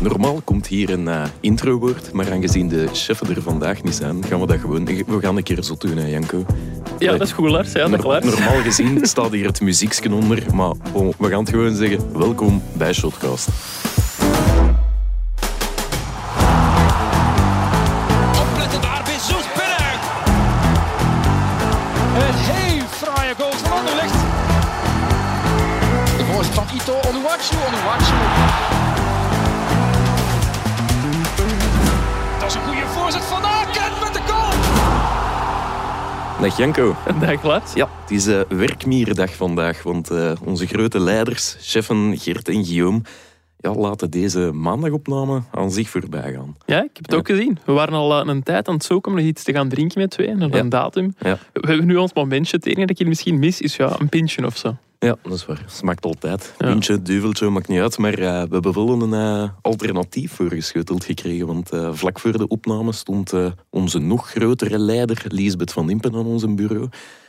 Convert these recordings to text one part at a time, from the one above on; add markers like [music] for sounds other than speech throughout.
Normaal komt hier een uh, introwoord, maar aangezien de chef er vandaag niet zijn, gaan we dat gewoon... We gaan een keer zo doen, hè, Janko. Ja, dat is goed, Lars. Ja, dat normaal gezien [laughs] staat hier het muziekje onder, maar bon, we gaan het gewoon zeggen. Welkom bij Shotcast. Dag Janko. [laughs] Dag Lars. Ja, het is uh, werkmierendag vandaag, want uh, onze grote leiders, cheffen Gert en Guillaume, ja, laten deze maandagopname aan zich voorbij gaan. Ja, ik heb het ook gezien. We waren al uh, een tijd aan het zoeken om nog iets te gaan drinken met twee, naar een datum. Ja. We hebben nu ons momentje. Het enige dat ik misschien mis is ja, een pintje of zo. Ja, dat is waar. Smaakt altijd. Pintje, duveltje, maakt niet uit. Maar uh, we hebben wel een uh, alternatief voorgeschoteld gekregen. Want uh, vlak voor de opname stond onze nog grotere leider, Liesbeth van Impen, aan ons bureau.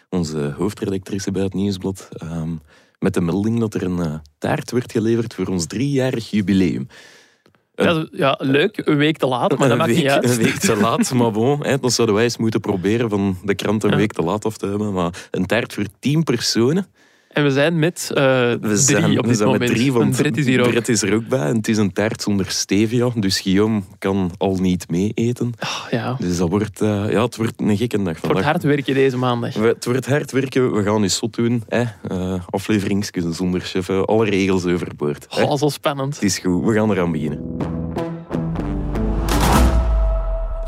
Onze hoofdredactrice bij het Nieuwsblad. Um, met de melding dat er een taart werd geleverd voor ons driejarig jubileum. Ja, ja, leuk. Een week te laat, maar dat maakt niet uit. Een week te laat, [laughs] maar bon. Hè, dan zouden wij eens moeten proberen van de krant een week te laat af te hebben. Maar een taart voor tien personen... En we zijn met uh, we drie zijn, op dit zijn moment. Met drie, want is hier ook. Brett is er ook bij. En het is een taart zonder stevia, dus Guillaume kan al niet mee eten. Oh, ja. Dus dat wordt, uh, ja, het wordt een gekke dag vandaag. Het wordt hard werken deze maandag. We, het wordt hard werken. We gaan eens zot doen. Hè. Uh, afleveringsjes zonder chef. Alle regels overboord. Oh, zo spannend. Het is goed. We gaan eraan beginnen.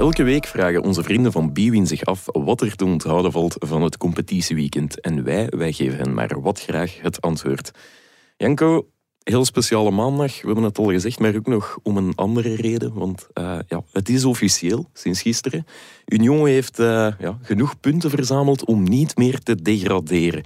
Elke week vragen onze vrienden van Biwin zich af wat er te onthouden valt van het competitieweekend. En wij, wij geven hen maar wat graag het antwoord. Janko, heel speciale maandag, we hebben het al gezegd, maar ook nog om een andere reden. Want uh, ja, het is officieel, sinds gisteren. Union heeft uh, ja, genoeg punten verzameld om niet meer te degraderen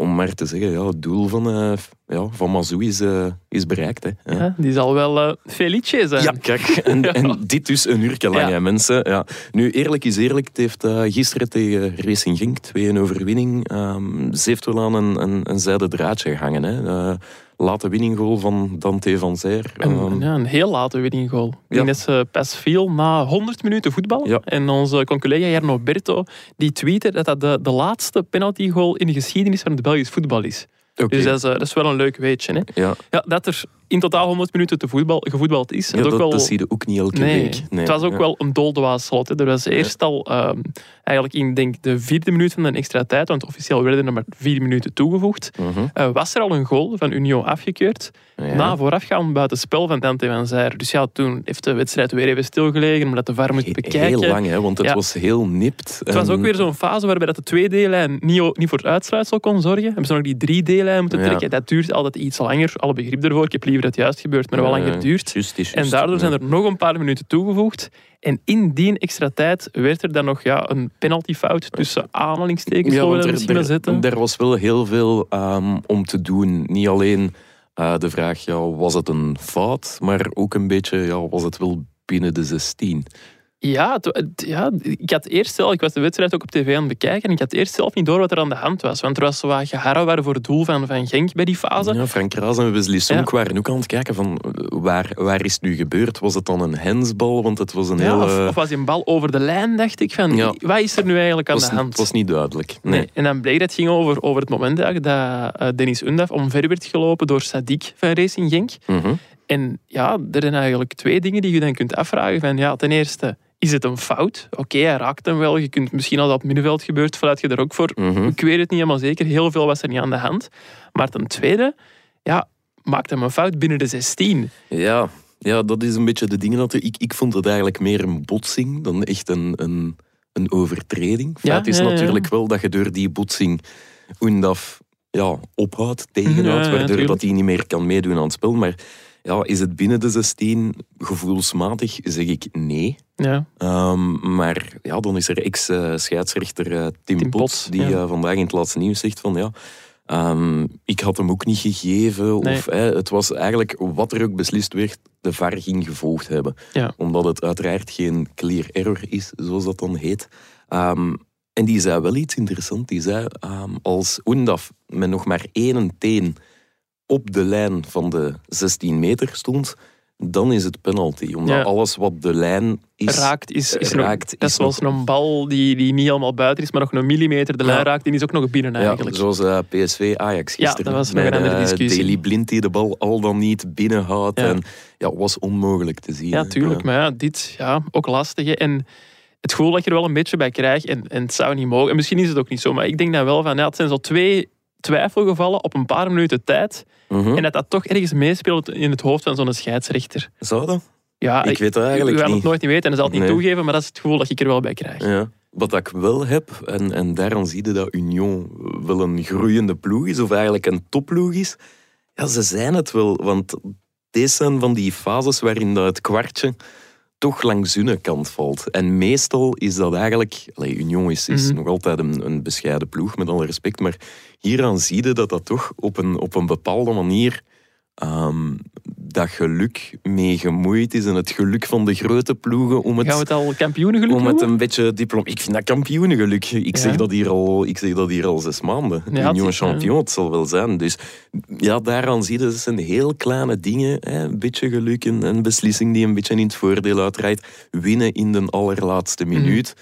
om maar te zeggen, ja, het doel van, uh, ja, van Mazou is, uh, is bereikt. Hè. Ja. die zal wel uh, Felice zijn. Ja, kijk. [laughs] En, ja. en dit dus een uur lang, hè, mensen. Ja. Nu, eerlijk is eerlijk, het heeft gisteren tegen Racing Genk 2 overwinning. Um, ze heeft wel aan een, een, een zijde draadje gehangen. Hè late winninggoal van Dante van Zijr. En, um, ja, een heel late winninggoal. Ik denk dat ze pas viel na 100 minuten voetbal. Ja. En onze collega Jarno Berto die tweette dat dat de, de laatste penaltygoal in de geschiedenis van het Belgisch voetbal is. Okay. Dus dat is, dat is, wel een leuk weetje. Hè? Ja. Ja, dat er in totaal 100 minuten te voetbal, gevoetbald is. Ja, dat, ook wel... dat zie je ook niet elke nee, week. Nee. Het was ook ja. wel een doldwaas slot. Hè. Er was eerst al um, eigenlijk in denk, de vierde minuut van de extra tijd, want officieel werden er maar vier minuten toegevoegd, uh -huh. uh, was er al een goal van Union afgekeurd. Na voorafgaan buiten spel van Dante van Zijr. Dus ja, toen heeft de wedstrijd weer even stilgelegen, omdat de VAR moest bekijken. Heel lang, hè, want het was heel nipt. Het was ook weer zo'n fase waarbij dat de 2D-lijn niet, niet voor het uitsluitsel kon zorgen. Hebben ze nog die 3D-lijn moeten trekken. Ja. Dat duurt altijd iets langer. Alle begrip ervoor. Ik heb liever dat het juist gebeurt, maar wel langer duurt. Just, just, en daardoor zijn er nog een paar minuten toegevoegd. En in die extra tijd werd er dan nog ja, een penaltyfout tussen aanhalingstekens. Ja, want er, er, zetten. er was wel heel veel um, om te doen. Niet alleen uh, de vraag, ja, was het een fout? Maar ook een beetje, ja, was het wel binnen de 16? Ja, het, ja, ik had eerst zelf, ik was de wedstrijd ook op tv aan het bekijken en ik had eerst zelf niet door wat er aan de hand was. Want er was zo wat geharrewar voor het doel van, van Genk bij die fase. Ja, Frank Raas en Wesley Sonk Ja. waren ook aan het kijken van waar, waar is het nu gebeurd? Was het dan een hensbal? Want het was een Ja, hele... of, of was die een bal over de lijn, dacht ik. Van, Ja. Wat is er nu eigenlijk aan was, de hand? Het was niet duidelijk. Nee. Nee. En dan bleek dat het ging over, over het moment eigenlijk dat eh, Dennis Undaf omver werd gelopen door Sadik van Racing Genk. Mhm. En ja, er zijn eigenlijk twee dingen die je dan kunt afvragen. Van, ja, ten eerste, is het een fout? Oké, hij raakt hem wel. Je kunt misschien als dat op middenveld gebeurt, fluit je er ook voor. Mhm. Ik weet het niet helemaal zeker. Heel veel was er niet aan de hand. Maar ten tweede, ja, maakt hem een fout binnen de 16. Ja, ja, dat is een beetje de dingen. Dat ik, ik vond het eigenlijk meer een botsing dan echt een, een, een overtreding. Ja, Feit is ja, ja. natuurlijk wel dat je door die botsing Undaf ja, ophoudt, tegenhoudt, waardoor dat hij niet meer kan meedoen aan het spel. Maar ja, is het binnen de 16 gevoelsmatig, zeg ik nee. Ja. Ehm, maar ja, dan is er ex-scheidsrechter eh, Tim, Tim Pot, Pot, die ja. eh, vandaag in het laatste nieuws zegt van ja, ehm, ik had hem ook niet gegeven. Nee. Of, het was eigenlijk wat er ook beslist werd, de VAR ging gevolgd hebben. Ja. Omdat het uiteraard geen clear error is, zoals dat dan heet. Ehm, en die zei wel iets interessants. Die zei, als Oendaf met nog maar één teen op de lijn van de 16 meter stond, dan is het penalty. Omdat Ja. alles wat de lijn is... raakt is, is nog, raakt dat is is zoals nog- een bal die, die niet helemaal buiten is, maar nog een millimeter de lijn Ja. raakt, die is ook nog binnen Ja, eigenlijk. zoals eh, PSV Ajax Ja, gisteren. dat was nog een andere eh, discussie. Daley Blind die de bal al dan niet binnenhoudt. Ja. En ja, was onmogelijk te zien. Ja, tuurlijk. Maar ja, dit, ja, ook lastig. hè. En het gevoel dat je er wel een beetje bij krijgt, en, en het zou niet mogen. En misschien is het ook niet zo, maar ik denk dan wel van, ja, het zijn zo twee twijfelgevallen op een paar minuten tijd. Mhm. En dat dat toch ergens meespeelt in het hoofd van zo'n scheidsrechter. Zou dat? Ja, Ik weet het eigenlijk we gaan niet. het nooit niet weten en dat zal het niet toegeven, maar dat is het gevoel dat ik er wel bij krijg. Ja. Wat ik wel heb, en, en daarom zie je dat Union wel een groeiende ploeg is, of eigenlijk een topploeg is. Ja, ze zijn het wel, want deze zijn van die fases waarin dat het kwartje toch langs hun kant valt. En meestal is dat eigenlijk... Allee, Union is, is Mhm. nog altijd een, een bescheiden ploeg, met alle respect, maar hieraan zie je dat dat toch op een, op een bepaalde manier ehm, dat geluk mee gemoeid is en het geluk van de grote ploegen om het Gaan we het al kampioenengeluk om het een beetje diploma. Ik vind dat kampioenengeluk. Ik, Ja. zeg dat hier al, ik zeg dat hier al zes maanden. Ja, Union is- champion, het zal wel zijn. Dus ja, daaraan zie je, dat zijn heel kleine dingen. Hè. Een beetje geluk, een, een beslissing die een beetje in het voordeel uitrijdt. Winnen in de allerlaatste Mhm. minuut.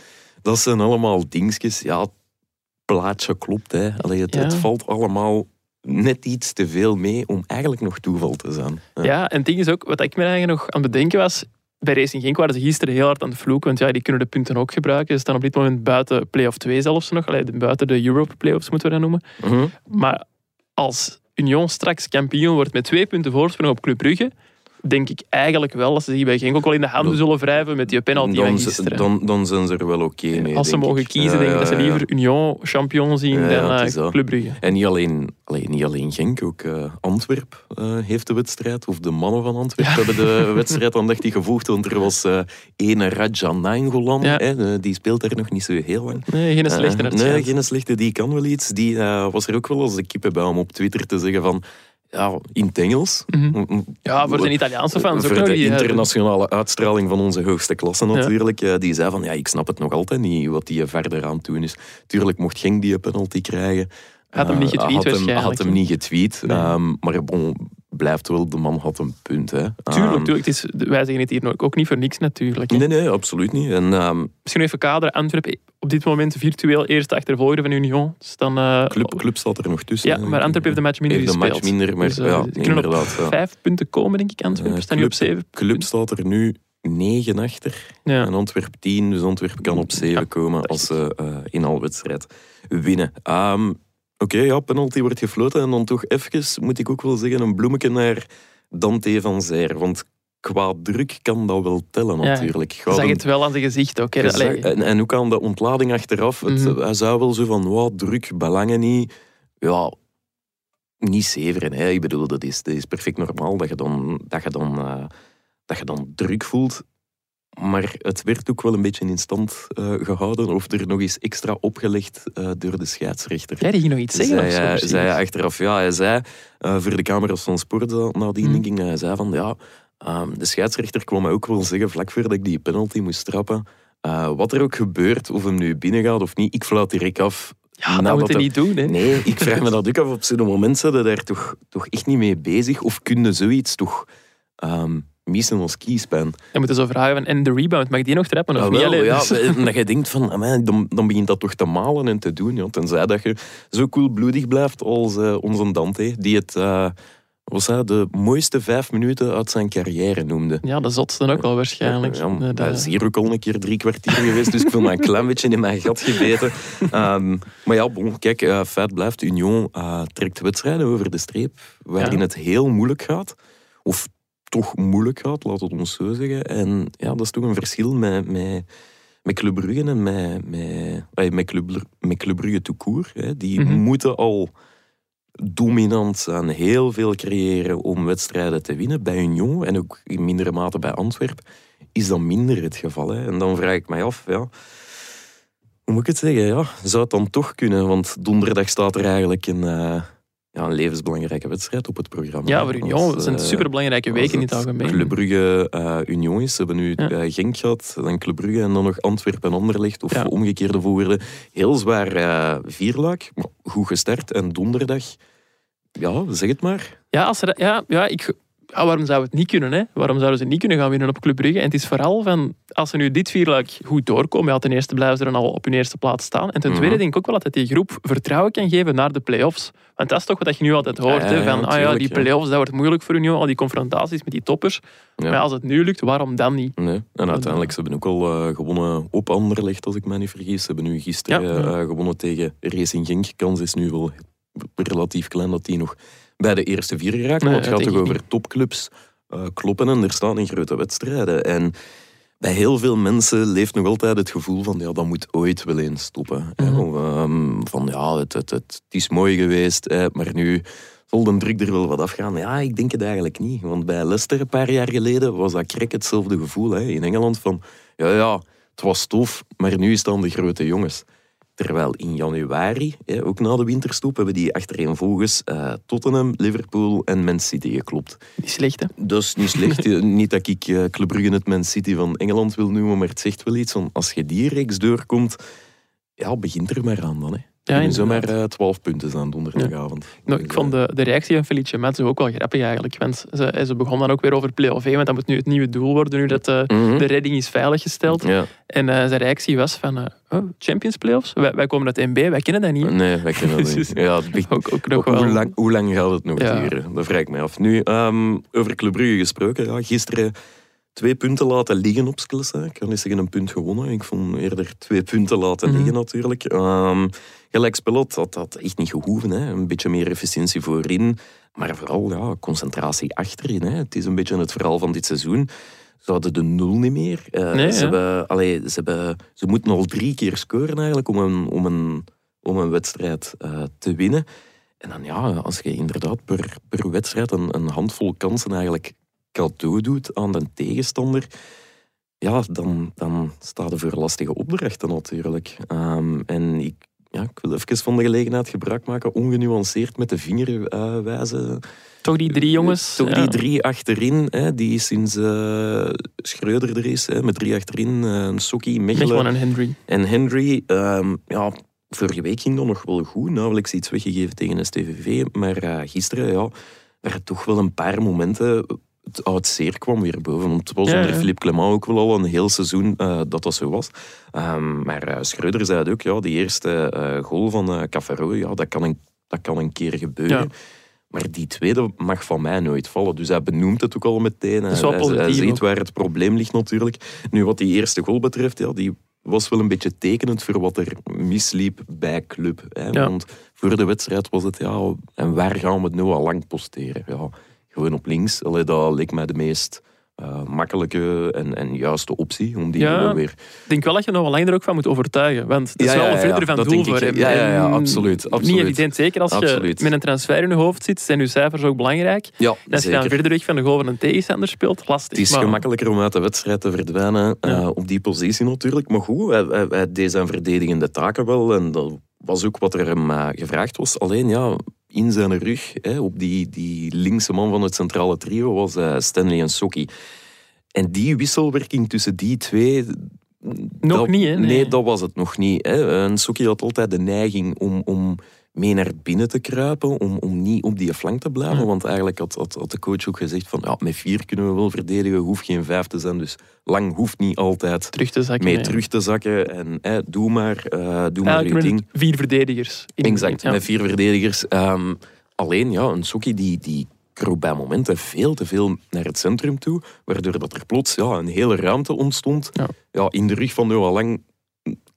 Dat zijn allemaal dingetjes. Ja, het plaatje klopt. Hè. Allee, het valt allemaal net iets te veel mee om eigenlijk nog toeval te zijn. Ja. Ja, en het ding is ook, wat ik me eigenlijk nog aan het bedenken was, bij Racing Genk waren ze gisteren heel hard aan het vloeken, want ja, die kunnen de punten ook gebruiken. Ze staan op dit moment buiten play-off 2 zelfs nog, Allee, buiten de Europe play-offs moeten we dat noemen. Mhm. Maar als Union straks kampioen wordt met twee punten voorsprong op Club Brugge, denk ik eigenlijk wel dat ze zich bij Genk ook wel in de handen zullen wrijven met die penalty van Dan, gisteren. dan, dan zijn ze er wel oké mee. als ze mogen ik. kiezen, Ja, denk ik dat ze ja. liever Union champion zien dan eh. Club Brugge. En niet alleen, alleen, niet alleen Genk, ook eh, Antwerp eh, heeft de wedstrijd. Of de mannen van Antwerp hebben de [laughs] wedstrijd aandachtig gevoegd. Want er was ene Raja Nainggolan. Hè, die speelt daar nog niet zo heel lang. Nee, geen slechte Nee, geen slechte. Die kan wel iets. Die was er ook wel als de kippen bij om op Twitter te zeggen van... Ja, in het Engels. Mhm. Ja, voor zijn Italiaanse fans ook Voor nog. de eh, internationale uitstraling van onze hoogste klasse natuurlijk. eh, Die zei van, ja, ik snap het nog altijd niet wat die verder aan het doen is. Tuurlijk mocht Genk die penalty krijgen. Had hem niet Eh, getweet had hem, waarschijnlijk, had hem niet getweet. Nee. ehm, maar bon, blijft wel, de man had een punt. Hè. Tuurlijk, Ehm, tuurlijk. Het is, wij zeggen het hier ook niet voor niks natuurlijk. hè. Nee, nee, absoluut niet. En ehm, Misschien even kaderen. Antwerpen op dit moment virtueel eerste achtervolger van Union. Dus dan, eh, club, club staat er nog tussen. Ja, maar Antwerpen heeft de match minder Heeft gespeeld. match minder, maar Dus, eh, ja, ze kunnen op ja. vijf punten komen, denk ik. Antwerpen Eh, staan nu op zeven. Club staat er nu 9 achter. Ja. En Antwerp 10, dus Antwerp kan op 7 Ja, komen als ze eh, in al wedstrijd winnen. Ehm, Oké, ja, penalty wordt gefloten. En dan toch even, moet ik ook wel zeggen, een bloemetje naar Dante van Zijr. Want qua druk kan dat wel tellen Ja, natuurlijk. Zag hem- het wel aan zijn gezicht ook. hè. zag- en, en ook aan de ontlading achteraf. Het, Mhm. Hij zou wel zo van, wat druk, belangen niet. Ja, niet zeveren. Hè. Ik bedoel, dat is, dat is perfect normaal dat je dan, dat je dan, eh, dat je dan druk voelt. Maar het werd ook wel een beetje in stand eh, gehouden. Of er nog eens extra opgelegd eh, door de scheidsrechter. Ja, die ging nog iets zeggen. of zo, Zei, hij- precies. zei hij achteraf, ja, hij zei eh, voor de camera's van Sport eh, nadien, denk ik, hij zei van, ja, ehm, de scheidsrechter kwam mij ook wel zeggen, vlak voordat ik die penalty moest trappen, eh, wat er ook gebeurt, of hem nu binnengaat of niet, ik fluit direct af. ja, dat moet je niet doen. Hè. Nee, ik vraag me dat ook af. Op zo'n moment zijn ze daar toch, toch echt niet mee bezig. Of kunnen zoiets toch um, missen als kiespijn? Je moet zo vragen van, en de rebound, mag ik die nog trappen of Ah, niet? wel, Allee, ja, dus- [laughs] dat je denkt van, amai, dan, dan begint dat toch te malen en te doen. Ja. Tenzij dat je zo koelbloedig blijft als eh, onze Dante, die het eh, wat zei, hij, de mooiste vijf minuten uit zijn carrière noemde. Ja, de zotste ook wel waarschijnlijk. Ja, Eh, dat- is hier ook al een keer drie kwartier geweest, dus ik voel me een klein beetje in mijn gat gebeten. [laughs] Ehm, maar ja, bon, kijk, eh, feit blijft, Union eh, trekt wedstrijden over de streep waarin Ja. het heel moeilijk gaat. Of toch moeilijk gaat, laat het ons zo zeggen. En ja, dat is toch een verschil met, met, met Club Brugge en met, met, met, Club, met Club Brugge tout court. Hè. Die Mhm. moeten al dominant zijn, heel veel creëren om wedstrijden te winnen. Bij Union en ook in mindere mate bij Antwerp is dat minder het geval. Hè. En dan vraag ik mij af, ja, hoe moet ik het zeggen? Ja, zou het dan toch kunnen? Want donderdag staat er eigenlijk een, eh, ja, een levensbelangrijke wedstrijd op het programma. ja, voor Union. Als, Het zijn eh, superbelangrijke weken in het algemeen. Club Brugge eh, Union is. Ze hebben nu Ja. eh, Genk gehad, dan Club Brugge en dan nog Antwerpen en Anderlecht. Of Ja. omgekeerde volgorde. Heel zwaar eh vierluik, maar goed gestart. En donderdag, ja, zeg het maar. Ja, als er, ja, ja ik, ja, waarom zou het niet kunnen? Hè? Waarom zouden ze niet kunnen gaan winnen op Club Brugge? En het is vooral van, als ze nu dit vierluik goed doorkomen, ja, ten eerste blijven ze dan al op hun eerste plaats staan. En ten tweede Mhm. denk ik ook wel dat het die groep vertrouwen kan geven naar de play-offs. Want dat is toch wat je nu altijd hoort. Ja, hè? ja, Van, ah ja, die play-offs, dat wordt moeilijk voor Union. Al die confrontaties met die toppers. Maar als het nu lukt, waarom dan niet? Nee. En uiteindelijk, ze hebben ook al eh, gewonnen op Anderlecht, als ik me niet vergis. Ze hebben nu gisteren eh, gewonnen tegen Racing Genk. Kans is nu wel relatief klein dat die nog bij de eerste vier geraakt. Nee, maar het gaat toch over topclubs eh, kloppen en er staan in grote wedstrijden. En bij heel veel mensen leeft nog altijd het gevoel van ja, dat moet ooit wel eens stoppen. hè. Mhm. Ehm, van ja, het, het, het, het is mooi geweest, hè, maar nu zal de druk er wel wat afgaan. Ja, ik denk het eigenlijk niet. Want bij Leicester een paar jaar geleden was dat krek hetzelfde gevoel hè, in Engeland van ja, ja, het was tof, maar nu staan de grote jongens. Terwijl in januari, ook na de winterstop, hebben die achtereenvolgens eh Tottenham, Liverpool en Man City geklopt. Niet slecht, hè? Dat is niet slecht. [laughs] Eh, niet dat ik eh Club Brugge het Man City van Engeland wil noemen, maar het zegt wel iets. Want als je die reeks doorkomt, ja, begint er maar aan dan. Hè. Ja, Ja, zomaar inderdaad. eh, 12 punten zijn donderdagavond. Nou, ik vond de, de reactie van Felice Metz ook wel grappig eigenlijk. Want ze, ze begon dan ook weer over play-off 1, want dat moet nu het nieuwe doel worden, nu dat eh, Mhm. de redding is veiliggesteld. Ja. En eh, zijn reactie was van, eh, oh, Champions Playoffs? Wij, wij komen uit NB, wij kennen dat niet. Nee, wij kennen dat [laughs] Dus- niet. Ja, het begint- Ook, ook nog wel. hoe, lang, hoe lang gaat het nog Ja. duren? Dat vraag ik mij af. Nu, ehm, over Club Brugge gesproken. Ja, gisteren twee punten laten liggen op Skilsen. Ik kan niet zeggen een punt gewonnen. Ik vond eerder twee punten laten Mhm. liggen natuurlijk. Ehm gelijkspel had dat echt niet gehoeven. Hè. Een beetje meer efficiëntie voorin. Maar vooral ja, concentratie achterin. Hè. Het is een beetje het verhaal van dit seizoen. Ze hadden de nul niet meer. Eh, Nee, ze, hebben, allee, ze, hebben, ze moeten al drie keer scoren eigenlijk om een, om een, om een wedstrijd eh, te winnen. En dan ja, als je inderdaad per, per wedstrijd een, een handvol kansen eigenlijk cadeau doet aan de tegenstander, ja, dan, dan staat er voor lastige opdrachten natuurlijk. Ehm, en ik, ja, ik wil even van de gelegenheid gebruik maken, ongenuanceerd met de vinger eh, wijzen. Toch die drie jongens. Toch ja. die drie achterin, hè, die sinds eh Schreuder er is, hè, met drie achterin, eh Sokkie, Mechelen, en Henry. en Henry, ehm, ja, vorige week ging dat nog wel goed. Nauwelijks iets weggegeven tegen STVV. Maar eh, gisteren, ja, waren toch wel een paar momenten... Het oud zeer kwam weer boven. Want het was Ja, onder ja. Philippe Clement ook wel al een heel seizoen eh, dat dat zo was. Ehm, maar eh, Schreuder zei het ook, ja, die eerste eh, goal van eh Cafaro, ja, dat, kan een, dat kan een keer gebeuren. Ja. Maar die tweede mag van mij nooit vallen. Dus hij benoemt het ook al meteen. is wel hij, ziet waar het probleem ligt natuurlijk. Nu, wat die eerste goal betreft, ja, die was wel een beetje tekenend voor wat er misliep bij club. Hè? Ja. Want voor de wedstrijd was het, ja, en waar gaan we het nu al lang posteren? Ja, gewoon op links. Allee, dat leek mij de meest eh, makkelijke en, en juiste optie. Om die Ja. weer... Ik denk wel dat je nog wel langer er ook van moet overtuigen. Want het is Ja, wel een verder van doel voor hem. Ja, ja, ja, En absoluut, Niet absoluut. evident, zeker als Absoluut. je met een transfer in je hoofd zit, zijn je cijfers ook belangrijk. Ja, En als je dan verder weg van de goal van een tegenstander speelt, lastig. Het is Maar- gemakkelijker om uit de wedstrijd te verdwijnen eh, op die positie natuurlijk. Maar goed, hij, hij, hij deed zijn verdedigende taken wel. En dat was ook wat er hem eh, gevraagd was. Alleen ja, in zijn rug, hè, op die, die linkse man van het centrale trio, was eh, Stanley en Sokkie. En die wisselwerking tussen die twee... Nog dat- niet, hè? Nee. Nee, dat was het nog niet. Hè. En Sokkie had altijd de neiging om... om mee naar binnen te kruipen, om, om niet op die flank te blijven. Ja. Want eigenlijk had, had, had de coach ook gezegd van ja, met vier kunnen we wel verdedigen, hoeft geen vijf te zijn. Dus lang hoeft niet altijd terug te zakken. mee terug te zakken. En hè, doe maar, eh, doe maar je met ding. vier verdedigers. In- Exact, ja. met vier verdedigers. Ehm, alleen, ja, een Sokkie die, die kroop bij momenten veel te veel naar het centrum toe, waardoor dat er plots ja, een hele ruimte ontstond. Ja. Ja. in de rug van Noah Lang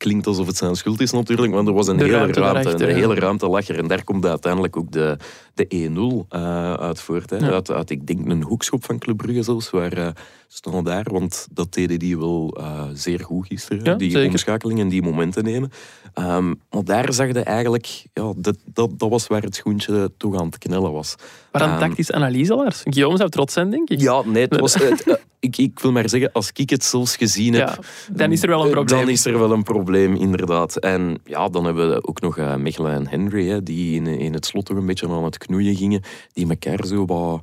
klinkt alsof het zijn schuld is natuurlijk, maar er was een De hele ruimte een ja. hele ruimte lag er. En daar komt uiteindelijk ook de, de 1-0 eh, uit voort. Hè. Ja. Uit, uit, ik denk, een hoekschop van Club Brugge zelfs, waar staan daar, want dat deden die wel eh, zeer goed gisteren, Ja, die zeker. omschakeling en die momenten nemen. Ehm, maar daar zag je eigenlijk, ja, dat, dat, dat was waar het schoentje toch aan het knellen was. Maar een Ehm, tactisch analyse, Lars. Guillaume zou trots zijn, denk ik. Ja, nee, het was, [laughs] het, eh, ik, ik wil maar zeggen, als ik het zelfs gezien heb, Ja, dan is er wel een eh, probleem. Dan is er wel een probleem, inderdaad. En ja, dan hebben we ook nog eh, Mechelen en Henry, hè, die in, in het slot toch een beetje aan het knoeien gingen, die elkaar zo wat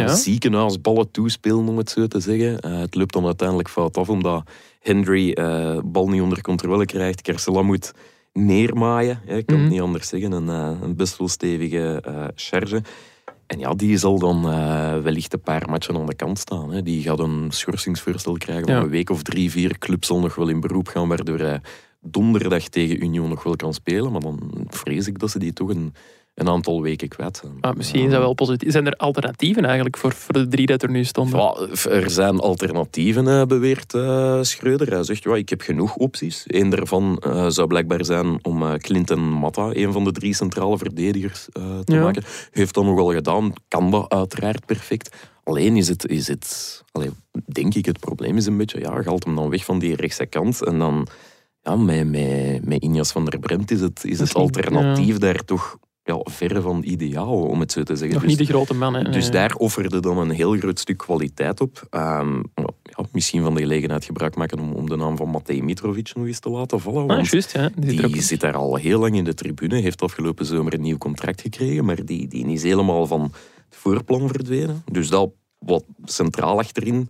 Ja. ziekenhuisballen toespelen, om het zo te zeggen. Eh, het loopt dan uiteindelijk fout af, omdat Henry eh bal niet onder controle krijgt. Kersela moet neermaaien, hè, ik kan Mhm. het niet anders zeggen. Een, eh, een best wel stevige charge. en ja, die zal dan wellicht een paar matchen aan de kant staan. Hè. Die gaat een schorsingsvoorstel krijgen van Ja. een week of drie, vier. Club zal nog wel in beroep gaan, waardoor hij donderdag tegen Union nog wel kan spelen. Maar dan vrees ik dat ze die toch een, een aantal weken kwijt. Maar misschien is dat wel positief. Zijn er alternatieven eigenlijk voor, voor de drie dat er nu stonden? Ja, er zijn alternatieven, eh, beweert eh, Schreuder. Hij zegt, ja, ik heb genoeg opties. Eén daarvan eh, zou blijkbaar zijn om Clinton Matta, een van de drie centrale verdedigers, te Ja. maken. Heeft dat nogal gedaan, kan dat uiteraard perfect. Alleen is het, is het allee, denk ik, het probleem is een beetje, ja, haalt hem dan weg van die rechtse kant en dan, ja, met, met, met Injas van der Bremt is het, is het alternatief daar toch ja, verre van ideaal, om het zo te zeggen. Nog Dus- niet de grote man. Hè? dus daar offerde dan een heel groot stuk kwaliteit op. Ehm, ja, misschien van de gelegenheid gebruik maken om, om de naam van Matej Mitrovic nog eens te laten vallen. Ah, juist, ja. Die zit daar al heel lang in de tribune, heeft afgelopen zomer een nieuw contract gekregen, maar die, die is helemaal van het voorplan verdwenen. Dus dat wat centraal achterin,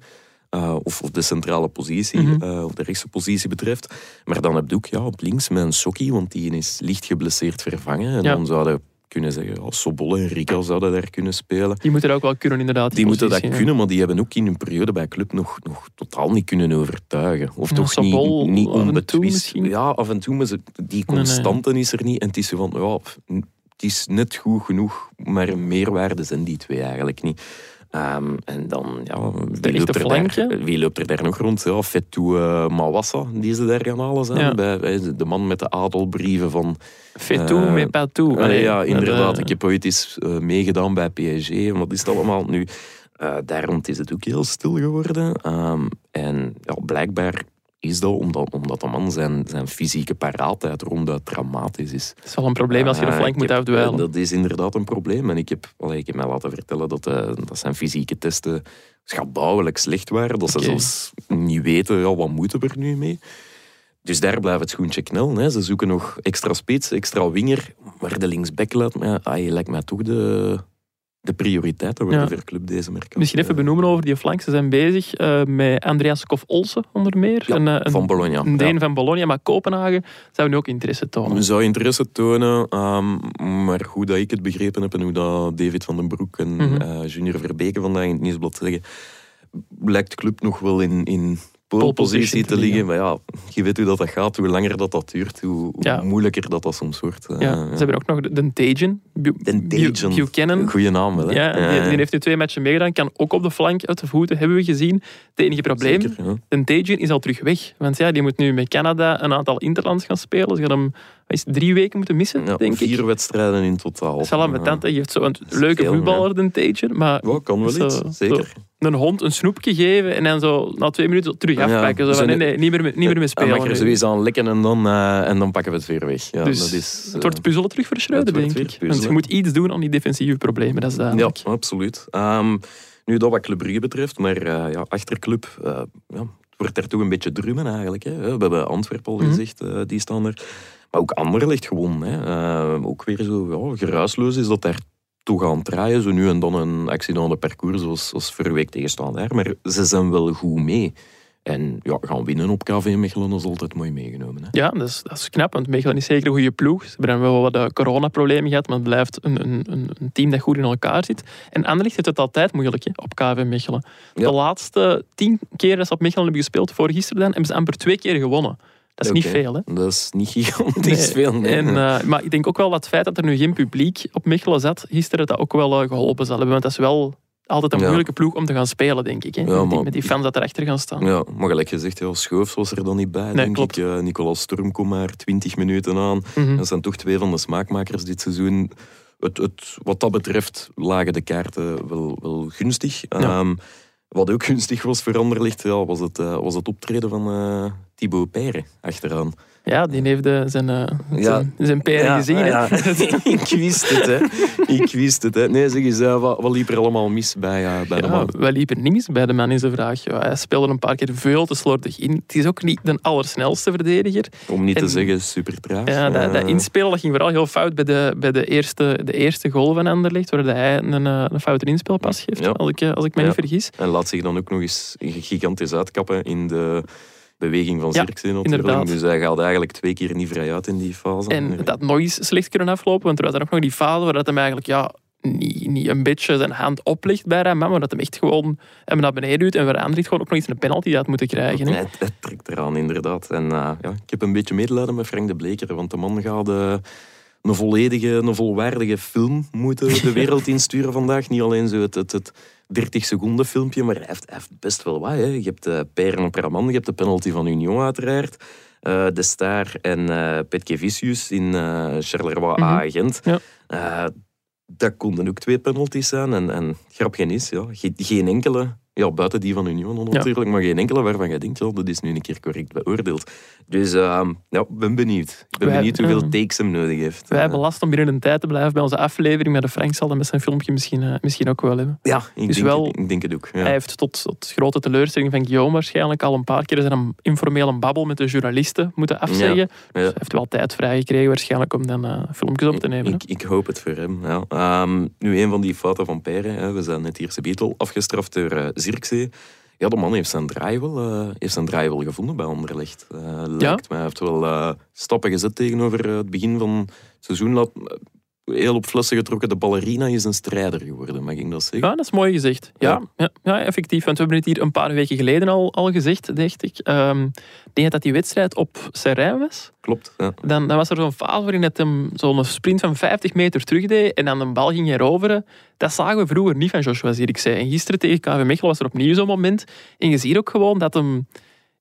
eh, of, of de centrale positie, eh, of de rechtse positie betreft. Maar dan heb je ook ja, op links met een Sokkie, want die is licht geblesseerd vervangen. En Ja. dan zouden kunnen zeggen, ja, Sobol en Rika zouden daar kunnen spelen. Die moeten er ook wel kunnen, inderdaad. Die moeten dat ja. kunnen, maar die hebben ook in hun periode bij club nog, nog totaal niet kunnen overtuigen. Of toch niet, niet onbetwist. Ja, af en toe, maar ze- die nee. constante is er niet. En het is zo van, ja, het is net goed genoeg, maar meerwaarde zijn die twee eigenlijk niet. Ehm, en dan, ja, wie loopt, er daar, wie loopt er daar nog rond? Ja, Fetou eh, Mawassa, die ze daar gaan halen zijn. Ja. Bij, bij de man met de adelbrieven van Fetou, Eh, mais pas tout. Allee, Allee, ja, inderdaad. eh, Ik heb ooit eens eh, meegedaan bij PSG. En wat is het allemaal nu? Eh daar rond is het ook heel stil geworden. Ehm, en ja, blijkbaar is dat omdat, omdat de man zijn, zijn fysieke paraatheid ronduit traumatisch is. Het is wel een probleem als je de Eh, flank moet heb- Dat is inderdaad een probleem. En ik heb, allee, ik heb mij laten vertellen dat, eh, dat zijn fysieke testen schabouwelijk slecht waren. Dat ze zelfs niet weten, ja, wat moeten we er nu mee? Dus daar blijft het schoentje knel. Hè. Ze zoeken nog extra spits, extra winger. Maar de linksback ah, lijkt mij toch de, de prioriteit te worden Ja. voor de club deze merk. Misschien even benoemen over die flank. Ze zijn bezig eh, met Andreas Kof-Olsen onder meer. Ja, een, eh, van Bologna. Een Deen Ja. van Bologna, maar Kopenhagen zou nu ook interesse tonen. Zou interesse tonen, ehm, maar hoe dat ik het begrepen heb en hoe dat David van den Broek en Mhm. eh, Junior Verbeke vandaag in het nieuwsblad zeggen, lijkt de club nog wel in, in polepositie te te liggen. Maar ja, je weet hoe dat, dat gaat, hoe langer dat, dat duurt, hoe, moeilijker dat, dat soms wordt. Eh, Ja, ze hebben ook nog de, Tajan. Den Tajan. Buchanan. Goeie naam wel, hè? Ja, die, die heeft nu twee matchen meegedaan. Kan ook op de flank uit de voeten, hebben we gezien. Het enige probleem, Zeker, ja. de Tajan is al terug weg. Want ja, die moet nu met Canada een aantal interlands gaan spelen. Ze gaan hem is het, drie weken moeten missen, Ja, denk vier ik. wedstrijden in totaal. Dat is wel ambetant. hè. Je hebt zo'n leuke voetballer, de Tajan. Maar Ja, kan wel Zo- iets, zeker. een hond een snoepje geven en dan zo na twee minuten zo terug Ja, afpakken. Zo zo van, nee, een- nee, niet meer, niet meer mee Dan spelen. mag er sowieso aan lekken en dan, eh, en dan pakken we het weer weg. Ja, Dus dat is, Het wordt eh, puzzelen terug voor Schreuder, denk ik. Want je moet iets doen aan die defensieve problemen, dat is Ja, duidelijk. absoluut. Ehm, nu dat wat Club Brugge betreft, maar eh, ja, achterclub, eh, ja, wordt daar toch een beetje drummen eigenlijk. Hè. We hebben Antwerpen al Mhm. gezegd, eh, die staan er. Maar ook Anderlecht gewoon. Hè. Eh, ook weer zo ja, geruisloos is dat daar toch aan het draaien. Zo nu en dan een accident parcours zoals, zoals Verweek tegenstaan daar. Maar ze zijn wel goed mee. En ja, gaan winnen op KV Mechelen is altijd mooi meegenomen. Hè. Ja, dat is, dat is knap, want Mechelen is zeker een goede ploeg. Ze hebben wel wat eh, coronaproblemen gehad, maar het blijft een, een, een een team dat goed in elkaar zit. En Anderlecht heeft het altijd moeilijk hè, op KV Mechelen. Ja. De laatste tien keer dat ze op Mechelen hebben gespeeld, voor gisteren dan, hebben ze amper twee keer gewonnen. Dat is niet veel, hè? Dat is niet gigantisch veel. Nee. En, eh, maar ik denk ook wel dat het feit dat er nu geen publiek op Mechelen zat, gisteren dat ook wel eh, geholpen zal hebben. Want dat is wel altijd een Ja. moeilijke ploeg om te gaan spelen, denk ik. Hè? Ja, met, die, maar- met die fans dat erachter gaan staan. Ja, maar gelijk gezegd, ja, Schoofs was er dan niet bij, denk klopt. ik. Nicolas Sturm komt maar 20 minuten aan. Mhm. Dat zijn toch twee van de smaakmakers dit seizoen. Het, het, wat dat betreft lagen de kaarten wel, wel gunstig. Ja. Ehm, wat ook gunstig was voor Anderlicht, ja, was, het, eh, was het optreden van Thibaut Peyre achteraan. Ja, die heeft eh, zijn, Ja. zijn, peren Ja, gezien. ja. [laughs] ik wist het, hè. Ik wist het, hè. Nee, zeg eens, eh, wat, wat liep er allemaal mis bij, bij de man? wij liepen niet mis bij de man in zijn vraag. Ja, hij speelde een paar keer veel te slordig in. Het is ook niet de allersnelste verdediger. Om niet te en- zeggen, super traag. Ja, dat, dat inspelen dat ging vooral heel fout bij de, bij de, eerste, de eerste goal van Anderlecht, waar hij een, een foute inspelpas geeft, als ik, als ik me niet vergis. En laat zich dan ook nog eens gigantisch uitkappen in de beweging van Ja, Zirkzee natuurlijk. inderdaad. Dus hij gaat eigenlijk twee keer niet vrij uit in die fase. En dat had nog eens slecht kunnen aflopen, want er was dan ook nog die fase waar dat hem eigenlijk ja, niet, niet een beetje zijn hand oplicht bij Raman, maar dat hem echt gewoon hem naar beneden duwt en Verandert gewoon ook nog eens een penalty had moeten krijgen. Nee, het, het trekt eraan, inderdaad. En eh, ja, ik heb een beetje medelijden met Frank de Bleker, want de man gaat eh, een volledige, een volwaardige film moeten de [laughs] wereld insturen vandaag. Niet alleen zo het, het, het 30 seconden filmpje, maar hij heeft, hij heeft best wel wat. Hè. Je hebt uh, Peren op je hebt de penalty van Union uiteraard. Eh, de Star en eh Petke Vicius in eh Charleroi A-agent. Ja. Eh, dat konden ook twee penalties zijn. En, en grap geen is, ja, geen, geen enkele, ja, buiten die van Union dan natuurlijk, maar geen enkele waarvan je denkt, ja, dat is nu een keer correct beoordeeld. Dus eh, ja, ben benieuwd. Ik ben Wij- benieuwd hoeveel ja. takes hem nodig heeft. Wij Eh, hebben last om binnen een tijd te blijven bij onze aflevering, maar de Frank zal dat met zijn filmpje misschien, eh, misschien ook wel hebben. ja, ik, Dus denk, wel- ik denk het ook. Ja. Hij heeft tot, tot grote teleurstelling van Guillaume waarschijnlijk al een paar keer zijn informele babbel met de journalisten moeten afzeggen. Ja, Dus ja. hij heeft wel tijd vrijgekregen waarschijnlijk om dan eh, filmpjes op te nemen. Ik, ik hoop het voor hem. Ja. Ehm, nu, een van die fouten van Peren. Hè. We zijn net hier Beetle afgestraft door eh, Zirkzee. Ja, de man heeft zijn draai wel, eh, heeft zijn draai wel gevonden bij Anderlecht. Eh lijkt mij. Hij heeft wel eh, stappen gezet tegenover het begin van het seizoen. Laat, heel op flessen getrokken. De ballerina is een strijder geworden, mag ik dat zeggen? Ja, dat is mooi gezegd. Ja, ja. ja, effectief. Want we hebben het hier een paar weken geleden al, al gezegd, dacht ik. Ik denk dat die wedstrijd op Serijn was. Klopt. Ja. Dan, dan was er zo'n fase waarin het hem zo'n sprint van 50 meter terugdeed en dan een bal ging heroveren. Dat zagen we vroeger niet van Joshua Zirkzee. En gisteren tegen KV Mechelen was er opnieuw zo'n moment. En je ziet ook gewoon dat hem...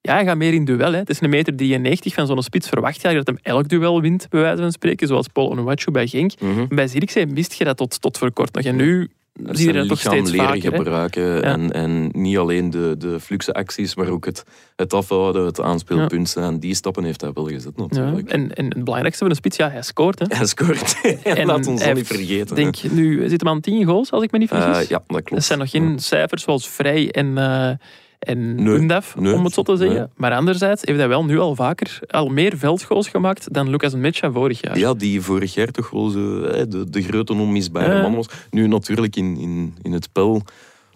Ja, hij gaat meer in duel. Hè. Het is een meter 93 van zo'n spits. Verwacht je eigenlijk dat hem elk duel wint, bij wijze van spreken. Zoals Paul Onuachu bij Genk. Mhm. Bij Zirkzee wist je dat tot, tot voor kort nog. En nu zie je dat toch steeds leren vaker. gebruiken. En, en niet alleen de, de fluxe acties, maar ook het, het afhouden, het aanspeelpunt zijn. Die stappen heeft hij wel gezet Ja. natuurlijk. En, en het belangrijkste van een spits, ja, hij scoort. Hè. Hij scoort. [laughs] En Laat ons dat niet vergeten. Denk, nu zit hem aan 10 goals, als ik me niet hè. vergis. Eh, ja, dat klopt. Dat zijn nog geen cijfers zoals Vrij en, eh en Nee, Undaf, nee, om het zo te zeggen. nee. Maar anderzijds heeft hij wel nu al vaker al meer veldgoals gemaakt dan Lucas Mecha vorig jaar. Ja, die vorig jaar toch wel zo, hè, de, de grote onmisbare Ja. man was. Nu natuurlijk in, in, in het spel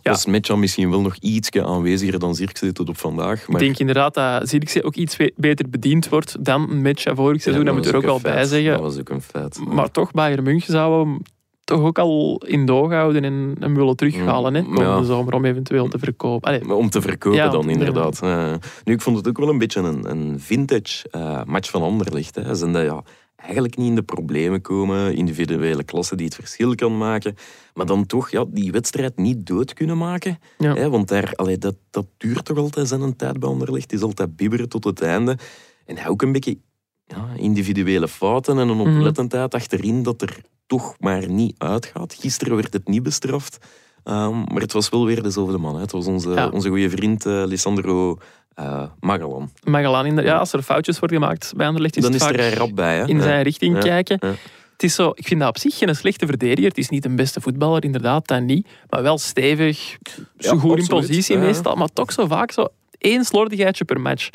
Ja. was Metja misschien wel nog ietsje aanweziger dan Zirkzee tot op vandaag. Maar Ik denk inderdaad dat Zirkzee ook iets beter bediend wordt dan Mecha vorig seizoen. Ja, dat moet er ook wel bij zeggen. Dat was ook een feit. Maar toch, Bayern München zou hem toch ook al in doog houden en hem willen terughalen. Hè, Mm, komende ja. zomer om eventueel te verkopen. Allee, Om te verkopen Ja, dan, inderdaad. Eh, nu, ik vond het ook wel een beetje een, een vintage eh, match van Anderlecht. Hè. Zijn dat ja, eigenlijk niet in de problemen komen, individuele klasse die het verschil kan maken, maar dan toch ja, die wedstrijd niet dood kunnen maken. Ja. Hè, want daar, allee, dat, dat duurt toch altijd zijn een tijd bij Anderlecht. Het is altijd bibberen tot het einde. En ook een beetje ja, individuele fouten en een Mhm. oplettendheid achterin dat er toch maar niet uitgaat. Gisteren werd het niet bestraft. Ehm, maar het was wel weer dezelfde man. Hè. Het was onze, Ja. onze goede vriend eh Lissandro eh Magellan. Magellan, in de- ja, als er foutjes worden gemaakt bij Anderlecht, is Dan is vaak er rap bij. Hè. in Ja. zijn richting Ja. kijken. Het is zo, ik vind dat op zich geen slechte verdediger. Het is niet een beste voetballer, inderdaad, dat niet. Maar wel stevig, zo goed in positie meestal. Maar toch zo vaak zo één slordigheidje per match.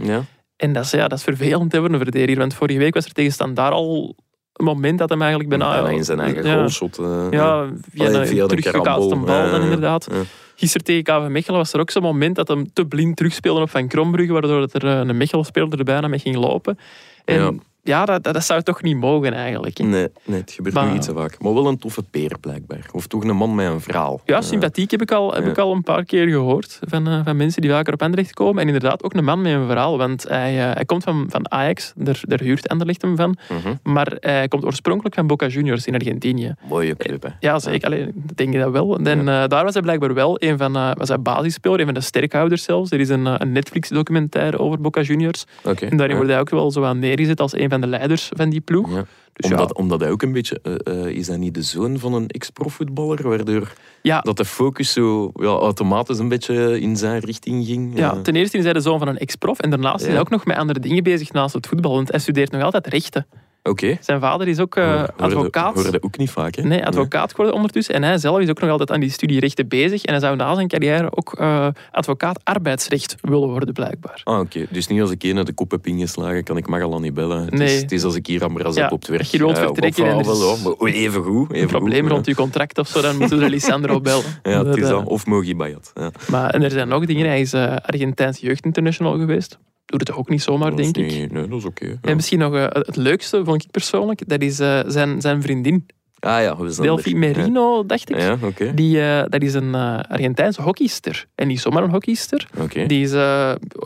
En dat is, ja, dat is vervelend voor een verdediger. Want vorige week was er tegen Standaard al moment dat hem eigenlijk bijna... Bijna in zijn eigen ja, goalshot. eh, Ja, via, Allee, een via karambol. bal Ja, dan ja, inderdaad. ja. Gisteren tegen KV Mechelen was er ook zo'n moment dat hem te blind terugspeelde op Van Krombrugge, waardoor dat er eh, een Mechelen-speler er bijna mee ging lopen. En Ja. dat, dat, dat zou toch niet mogen eigenlijk. hè. Nee, nee, het gebeurt Maar- niet te vaak. Maar wel een toffe peer, blijkbaar. Of toch een man met een verhaal. Ja, Eh, sympathiek heb ik al, heb ja. ik al een paar keer gehoord van, eh, van mensen die vaker op Anderlecht komen. En inderdaad ook een man met een verhaal, want hij, eh, hij komt van, van Ajax, daar, daar huurt Anderlecht hem van. mhm. Maar hij komt oorspronkelijk van Boca Juniors in Argentinië. Mooie club, hè. Ja, zeker. Allee, ik denk dat wel. En eh, daar was hij blijkbaar wel een van was hij basisspeler, een van de sterkhouders zelfs. Er is een, eh, een Netflix-documentaire over Boca Juniors. En daarin wordt hij ook wel zo aan neergezet als een van de leiders van die ploeg. Ja. Dus ja, Omdat, omdat hij ook een beetje... eh, eh, is hij niet de zoon van een ex-profvoetballer? Waardoor ja, dat de focus zo ja, automatisch een beetje in zijn richting ging. ja, Eh, ten eerste is hij de zoon van een ex-prof. En daarnaast is hij ook nog met andere dingen bezig naast het voetbal. Want hij studeert nog altijd rechten. Oké. Zijn vader is ook eh, Hoorde- advocaat. Hoorde ook niet vaak, hè? Nee, advocaat geworden ondertussen. En hij zelf is ook nog altijd aan die studie rechten bezig. En hij zou na zijn carrière ook eh, advocaat arbeidsrecht willen worden, blijkbaar. Ah, oké. Dus niet als ik één uit de kop heb ingeslagen, kan ik Magallan niet bellen. Het, is, het is als ik hier aan Brazil Ja, op het werk... je wilt Ja, vertrekken of- en is wel, maar even goed. Even Een probleem goed, rond uw contract of zo, dan moeten we Lissandro [laughs] bellen. Ja, het Dat, is eh, dat. Of Mogi Bayat. Ja. Maar en er zijn nog dingen. Hij is eh Argentijns jeugdinternational geweest. Doet het ook niet zomaar, denk ik. Nee, dat is oké. ja. En misschien nog eh, het leukste, vond ik persoonlijk, dat is eh, zijn, zijn vriendin. Ah ja, Delphi er. Merino, dacht ik. Ja, ja. Die, eh, dat is een Argentijnse hockeyster. En niet zomaar een hockeyster. Oké, Die is,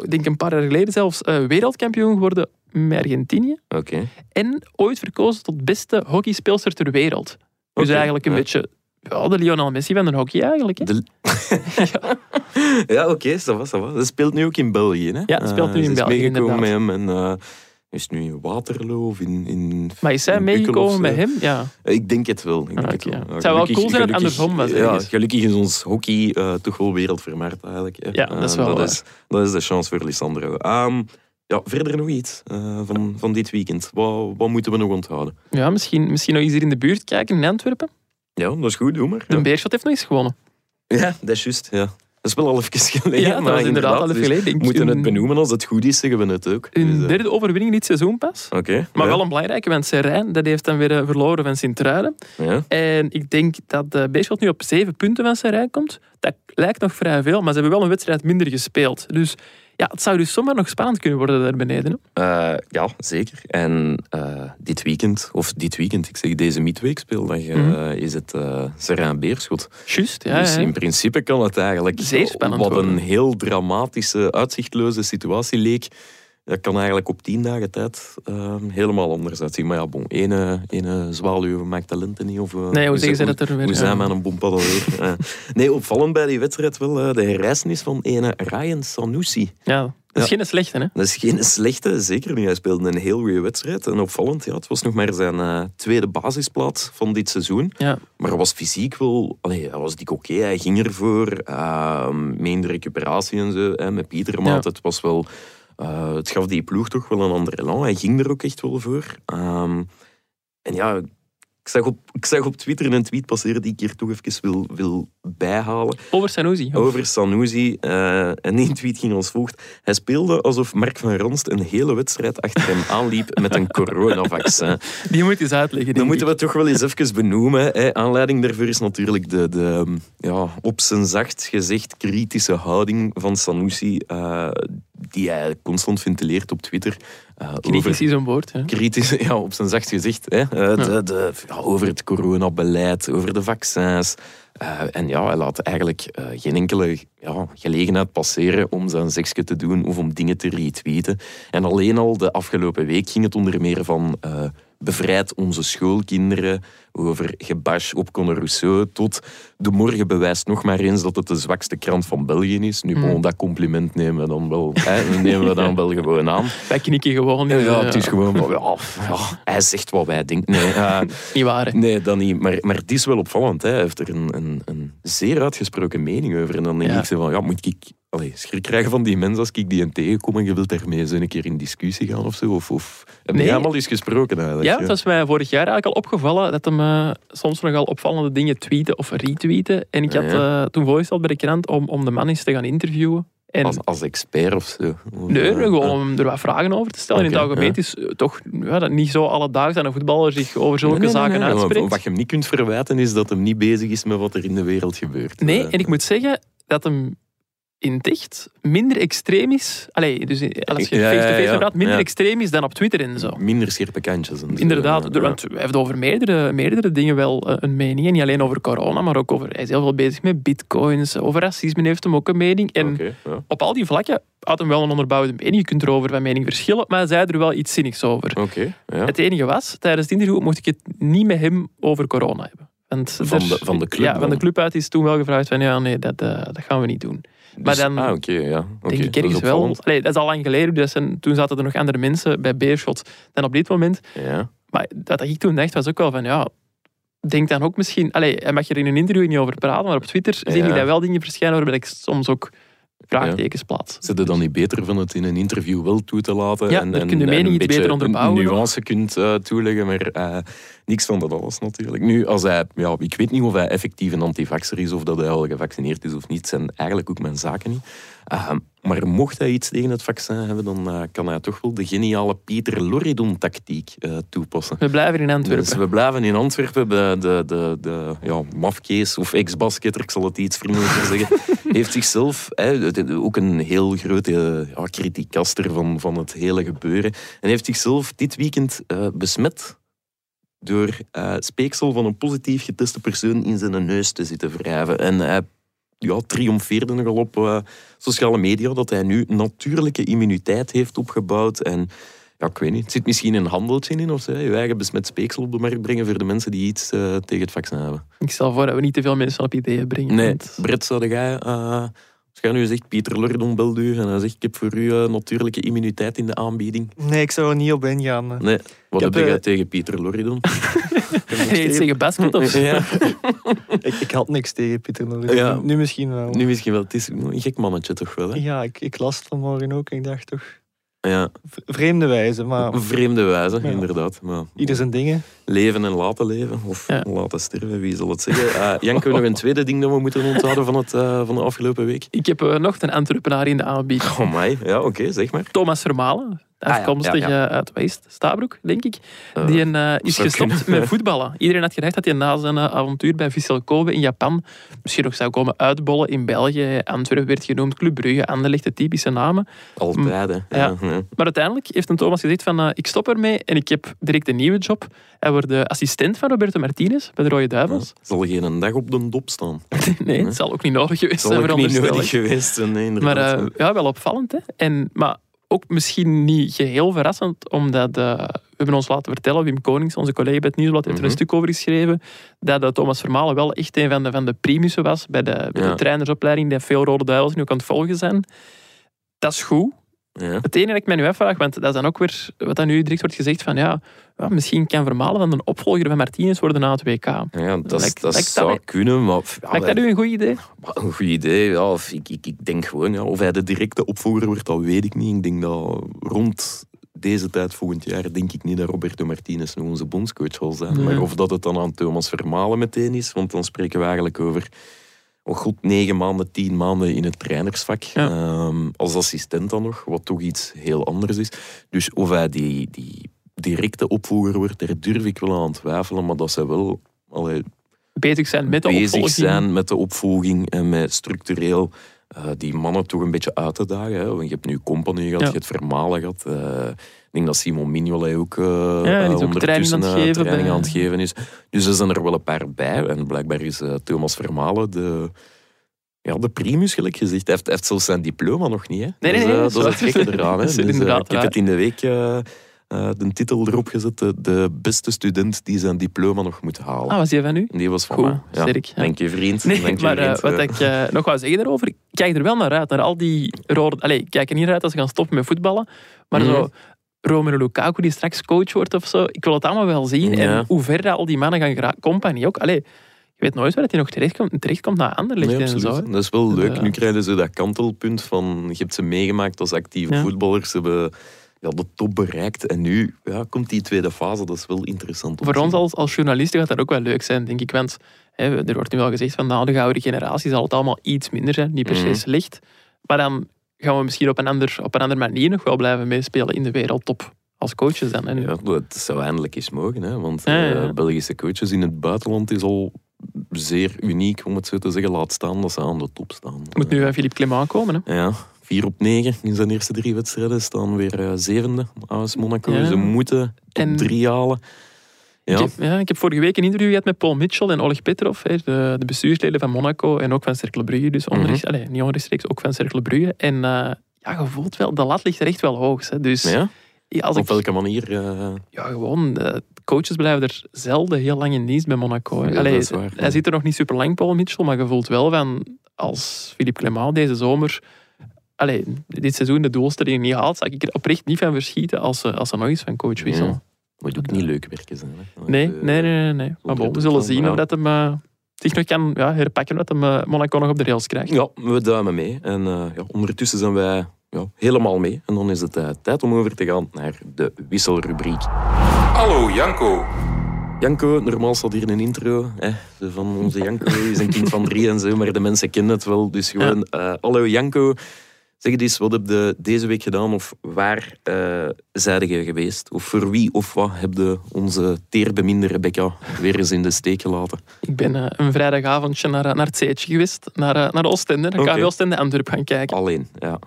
ik denk een paar jaar geleden zelfs wereldkampioen geworden met Argentinië. oké. En ooit verkozen tot beste hockeyspeelster ter wereld. Dus eigenlijk een beetje ja, de Lionel Messi van de hockey eigenlijk. Hè? De... [laughs] ja, oké, ça va, ça va. Dat speelt nu ook in België, hè? Ja, dat speelt nu Eh, in ze is België, meegekomen met hem en eh, is nu in Waterloo of in, in Maar is zij of meegekomen zo. met hem? Ja. Ik denk het wel. Ik Ah, denk het wel. ja. Het zou wel cool zijn dat het andersom was, Ja, gelukkig is ons hockey eh, toch wel wereldvermaard eigenlijk. hè. Ja, dat is Eh, wel dat, is, dat is de chance voor Lissandro. Ehm, ja, verder nog iets eh, van, van dit weekend. Wat, wat moeten we nog onthouden? Ja, misschien, misschien nog eens hier in de buurt kijken in Antwerpen. Ja, dat is goed, doe maar. De Ja, Beerschot heeft nog eens gewonnen. ja dat is juist. Ja. Dat is wel al even geleden. Ja, dat maar was inderdaad al even dus geleden. We moeten het benoemen. Als het goed is, zeggen we het ook. Hun Dus, eh, derde overwinning dit seizoen pas. Oké. Maar ja, wel een belangrijke, want Serijn dat heeft dan weer eh, verloren van Sint-Truiden. Ja. En ik denk dat de Beerschot nu op zeven punten van Serijn komt. Dat lijkt nog vrij veel, maar ze hebben wel een wedstrijd minder gespeeld. Dus ja, het zou dus zomaar nog spannend kunnen worden daar beneden. Eh, ja, zeker. En eh, dit weekend, of dit weekend, ik zeg deze midweekspeeldag, eh, Mhm. is het uh, Serrain Beerschot. Juist, ja. dus ja. in principe kan het eigenlijk, Zeer spannend wat worden. een heel dramatische, uitzichtloze situatie leek, dat kan eigenlijk op tien dagen tijd eh, helemaal anders uitzien. Maar ja, bon, ene, ene zwaluw maakt talenten niet. Of, eh, Nee, hoe is zeggen ze dat er weer? Hoe zijn we aan een bompadel weer? [laughs] Nee, opvallend bij die wedstrijd wel eh, de herrijzenis van ene Ryan Sanusi. Ja, dat is Ja. geen slechte, hè? Dat is geen slechte, zeker niet. Hij speelde een heel goede wedstrijd. En opvallend, ja, het was nog maar zijn eh, tweede basisplaats van dit seizoen. Ja. Maar hij was fysiek wel... Allee, hij was dik oké, hij ging ervoor. Uh, in de recuperatie en zo, hè, met Pietermaat. Ja. Het was wel... eh, het gaf die ploeg toch wel een ander elan. Hij ging er ook echt wel voor. Ehm, en ja, ik zag, op, ik zag op Twitter een tweet passeren die ik hier toch even wil, wil bijhalen. Over Sanusi. Over Sanusi. eh, en die tweet ging als volgt. Hij speelde alsof Mark van Ronst een hele wedstrijd achter hem aanliep met een coronavaccin. [laughs] Die moet je eens uitleggen. Dan moeten we toch wel eens even benoemen. Hè. Aanleiding daarvoor is natuurlijk de, de ja, op zijn zacht gezegd kritische houding van Sanusi, eh, die hij constant ventileert op Twitter. Eh, Kritisch is een woord. Hè. kritisch, [laughs] ja, op zijn zacht gezicht, hè, eh, de, de, ja, over het coronabeleid, over de vaccins. Eh, en ja, hij laat eigenlijk geen enkele ja, gelegenheid passeren om zijn seksje te doen of om dingen te retweeten. En alleen al de afgelopen week ging het onder meer van bevrijd onze schoolkinderen, over gebash op Conor Rousseau, tot de morgen bewijst nog maar eens dat het de zwakste krant van België is. Nu, bon, dat compliment nemen we dan wel, hè, nemen we dan [laughs] wel gewoon aan. Wij knikken gewoon. Ja, ja, eh, het is gewoon van, ja, ja, hij zegt wat wij denken. Nee, [laughs] Niet waar, hè. nee dat niet. Maar, maar het is wel opvallend. Hè. Hij heeft er een, een, een zeer uitgesproken mening over. En dan denk Ja. ik van, ja, moet ik allee, schrik krijgen van die mensen als ik die een tegenkom en je wilt daarmee eens een keer in discussie gaan of zo? Of, of heb Nee. allemaal eens gesproken eigenlijk? Ja, het was mij vorig jaar eigenlijk al opgevallen dat hem eh, soms nogal opvallende dingen tweeten of retweeten. En ik had eh, toen voorgesteld bij de krant om, om de man eens te gaan interviewen. En Als, als expert of zo? Nee, eh, gewoon eh, om er wat vragen over te stellen. in het algemeen ja. is toch ja, dat niet zo alledaags dat een voetballer zich over zulke nee, nee, zaken nee, uitspreekt. Wat je hem niet kunt verwijten is dat hem niet bezig is met wat er in de wereld gebeurt. Nee, en ik moet zeggen dat hem in echt minder extreem is. Allee, dus als je ja, face-to-face ja. praat, minder extreem is dan op Twitter en zo. Minder scherpe kantjes. en zo. Inderdaad, want hij heeft over meerdere, meerdere dingen wel eh, een mening. En niet alleen over corona, maar ook over... Hij is heel veel bezig met bitcoins. Over racisme heeft hem ook een mening. En op al die vlakken had hem wel een onderbouwde mening. Je kunt erover van mening verschillen, maar hij zei er wel iets zinnigs over. Oké. Het enige was, tijdens het interview mocht ik het niet met hem over corona hebben. Want Van er- de- van de club Ja, van de club uit is toen wel gevraagd van ja, nee, dat, eh, dat gaan we niet doen. Maar Dus- dan ah, oké, ja. Denk ik ergens wel... Allee, dat is al lang geleden, dus en toen zaten er nog andere mensen bij Beerschot dan op dit moment. Ja. Maar dat ik toen dacht, was ook wel van, ja, denk dan ook misschien... Allee, hij mag er in een interview niet over praten, maar op Twitter zie ik daar wel dingen verschijnen waarbij ik soms ook vraagtekens plaats. Zit het dan niet beter van het in een interview wel toe te laten? Ja, en, daar en, kun je mening een iets beter onderbouwen Een nuance kunt eh, toeleggen, maar eh, niks van dat alles natuurlijk. Nu, als hij, ja, ik weet niet of hij effectief een antivaxer is of dat hij al gevaccineerd is of niet, zijn eigenlijk ook mijn zaken niet. Eh, maar mocht hij iets tegen het vaccin hebben, dan eh, kan hij toch wel de geniale Pieter Loridon-tactiek eh, toepassen. We blijven in Antwerpen. Dus we blijven in Antwerpen. De, de, de, de ja, mafkees of ex-basketter, ik zal het iets vriendelijker [laughs] zeggen, heeft zichzelf ook een heel grote ja, van, van het hele gebeuren. En heeft zichzelf dit weekend eh, besmet door eh, speeksel van een positief geteste persoon in zijn neus te zitten wrijven. En hij ja, triomfeerde nogal op eh, sociale media dat hij nu natuurlijke immuniteit heeft opgebouwd. En ja, ik weet niet, het zit misschien een handeltje in of zo. Je eigen besmet speeksel op de markt brengen voor de mensen die iets eh, tegen het vaccin hebben. Ik stel voor dat we niet te veel mensen op ideeën brengen. Nee, want- Brett, zou jij... als jij nu zegt, Pieter Lordon belt u en hij zegt, ik heb voor u eh, natuurlijke immuniteit in de aanbieding. Nee, ik zou er niet op ingaan. eh. Nee, wat heb, heb jij eh, tegen Pieter Lordon? Nee, [laughs] iets tegen basket of zo. ja, [laughs] Ik, ik had niks tegen Pieter. Ja. Nu, nu misschien wel. nu misschien wel. Het is een gek mannetje toch wel, hè? Ja, ik, ik las het vanmorgen ook en ik dacht toch... Ja, Vreemde wijze, maar op vreemde wijze, Ja. inderdaad. Maar ieder zijn dingen. leven en laten leven, of Ja. laten sterven, wie zal het zeggen. Eh Janko, nog een tweede ding dat we moeten onthouden van, het, eh, van de afgelopen week? Ik heb eh, nog een Antwerpenaar in de aanbieding. Oh my, ja, oké, zeg maar. Thomas Vermalen, Ah, ja, afkomstig ja, ja. eh, uit West, Stabroek, denk ik. Eh, Die een, eh, is gestopt kunnen. met [laughs] voetballen. Iedereen had gedacht dat hij na zijn avontuur bij Vissel Kobe in Japan misschien nog zou komen uitbollen in België. Antwerpen werd genoemd, Club Brugge, Anderlecht, de typische namen. Altijd, hè. Ja. Maar uiteindelijk heeft een Thomas gezegd van ik stop ermee en ik heb direct een nieuwe job. Hij wordt de assistent van Roberto Martinez bij de Rode Duivels. Zal geen dag op de dop staan. [laughs] Nee, het zal ook niet nodig geweest Zal zijn, ook niet nodig geweest zijn, nee, Maar ja, wel opvallend. Hè? En, maar ook misschien niet geheel verrassend, omdat eh, we hebben ons laten vertellen, Wim Konings, onze collega bij het Nieuwsblad, heeft er een Mhm. stuk over geschreven, dat eh, Thomas Vermalen wel echt een van de, van de primussen was bij de, bij Ja. de trainersopleiding, die veel Rode Duivels nu ook aan het volgen zijn. Dat is goed. Ja. Het enige dat ik mij nu afvraag, want dat is dan ook weer wat dan nu direct wordt gezegd van ja, ja misschien kan Vermalen dan een opvolger van Martinez worden na het WK. Ja, dat, dat zou dat- kunnen, maar... Ja, Lijkt dat u een goed idee? Een goed idee, ja. Of ik, ik, ik denk gewoon, ja, of hij de directe opvolger wordt, dat weet ik niet. Ik denk dat rond deze tijd volgend jaar, denk ik niet dat Roberto Martinez nog onze bondscoach zal zijn. Nee. Maar of dat het dan aan Thomas Vermalen meteen is, want dan spreken we eigenlijk over, oh god, negen maanden, tien maanden in het trainersvak. Ja. Ehm, als assistent dan nog, wat toch iets heel anders is. Dus of hij die, die directe opvolger wordt, daar durf ik wel aan twijfelen, maar dat ze wel... Allee, Bezig zijn met de bezig opvolging. zijn met de opvolging en met structureel eh, die mannen toch een beetje uit te dagen. Hè. Want je hebt nu Company gehad, Ja. je hebt Vermalen gehad. eh, ik denk dat Simon Mignolet ook, ook ondertussen training aan training aan het geven is. Dus er zijn er wel een paar bij. En blijkbaar is Thomas Vermalen de, ja, de primus, gelijk gezegd. Hij heeft, heeft zelfs zijn diploma nog niet. Hè. Nee, nee, Dus, nee, dat is het gekke eraan. Hè. [laughs] Is Dus, ik heb het in de week... eh, eh, de titel erop gezet, de, de beste student die zijn diploma nog moet halen. Ah, was die van u? Die was van Goed, mij. Ja. sterk, ja. Dank je, vriend. Nee, Dank je, maar eh, wat ik eh, nog wou zeggen daarover, ik kijk er wel naar uit, naar al die rode... Allee, ik kijk er niet naar uit als ze gaan stoppen met voetballen, maar Mhm. zo Romelu Lukaku die straks coach wordt of zo, ik wil het allemaal wel zien. Ja. En hoe ver dat al die mannen gaan geraken. Company ook. Allee, je weet nooit waar dat hij nog terechtkomt, terechtkomt naar Anderlecht Nee, en zo. Dat is wel leuk. Ja. Nu krijgen ze dat kantelpunt van... Je hebt ze meegemaakt als actieve Ja. voetballers. Ze hebben ja, de top bereikt. En nu ja, komt die tweede fase. Dat is wel interessant. Voor ons als, als journalisten gaat dat ook wel leuk zijn, denk ik. Want hè, er wordt nu al gezegd van na de gouden generatie zal het allemaal iets minder zijn. Niet per se Mhm. slecht. Maar dan gaan we misschien op een, ander, op een andere manier nog wel blijven meespelen in de wereldtop. Als coaches dan. En, Ja, dat zou eindelijk eens mogen. Hè? Want Ja, ja, ja. eh, Belgische coaches in het buitenland is al zeer uniek, om het zo te zeggen. Laat staan dat ze aan de top staan. moet nu van Philippe Clement komen. Hè. Ja, 4 op 9 in zijn eerste drie wedstrijden. Staan weer eh, zevende. AS Monaco. Ja. Ze moeten top 3 halen. Ik, Ja, heb, ja, ik heb vorige week een interview gehad met Paul Mitchell en Oleg Petrov, hè, de, de bestuursleden van Monaco en ook van Cercle Brugge. Dus onrechts, Mhm. allee, niet onrechtstreeks, ook van Cercle Brugge. En eh, ja, je voelt wel, de lat ligt er echt wel hoog. Hè. Dus ja? ja, als op ik, welke manier? eh, ja, gewoon, de coaches blijven er zelden heel lang in dienst bij Monaco. hè. Ja, waar, hij zit er nog niet super lang, Paul Mitchell, maar je voelt wel van, als Philippe Clement deze zomer allee, dit seizoen de doelstelling niet haalt, zou ik er oprecht niet van verschieten als ze, als ze nog eens van coach wisselen. Ja. Moet ook niet leuk werken zijn. Hè? Want, Nee, eh, nee, nee, nee. nee. Maar bon, we zullen zien of dat hem eh, zich nog kan ja, herpakken, wat hem eh, Monaco nog op de rails krijgt. Ja, we duimen mee. En eh, ja, ondertussen zijn wij ja, helemaal mee. En dan is het eh, tijd om over te gaan naar de wisselrubriek. Hallo Janko. Janko, normaal staat hier een intro. Hè, van onze Janko is een kind van drie en zo, maar de mensen kennen het wel. Dus gewoon, eh, hallo Janko. Zeg eens, wat heb je deze week gedaan? Of waar uh, zijde je geweest? Of voor wie of wat heb je onze teerbeminde Rebecca weer eens in de steek gelaten? Ik ben eh, een vrijdagavondje naar, eh, naar het Zeetje geweest, naar, eh, naar Oostende, naar Oké. KV Oostende Antwerp gaan kijken. Alleen, ja.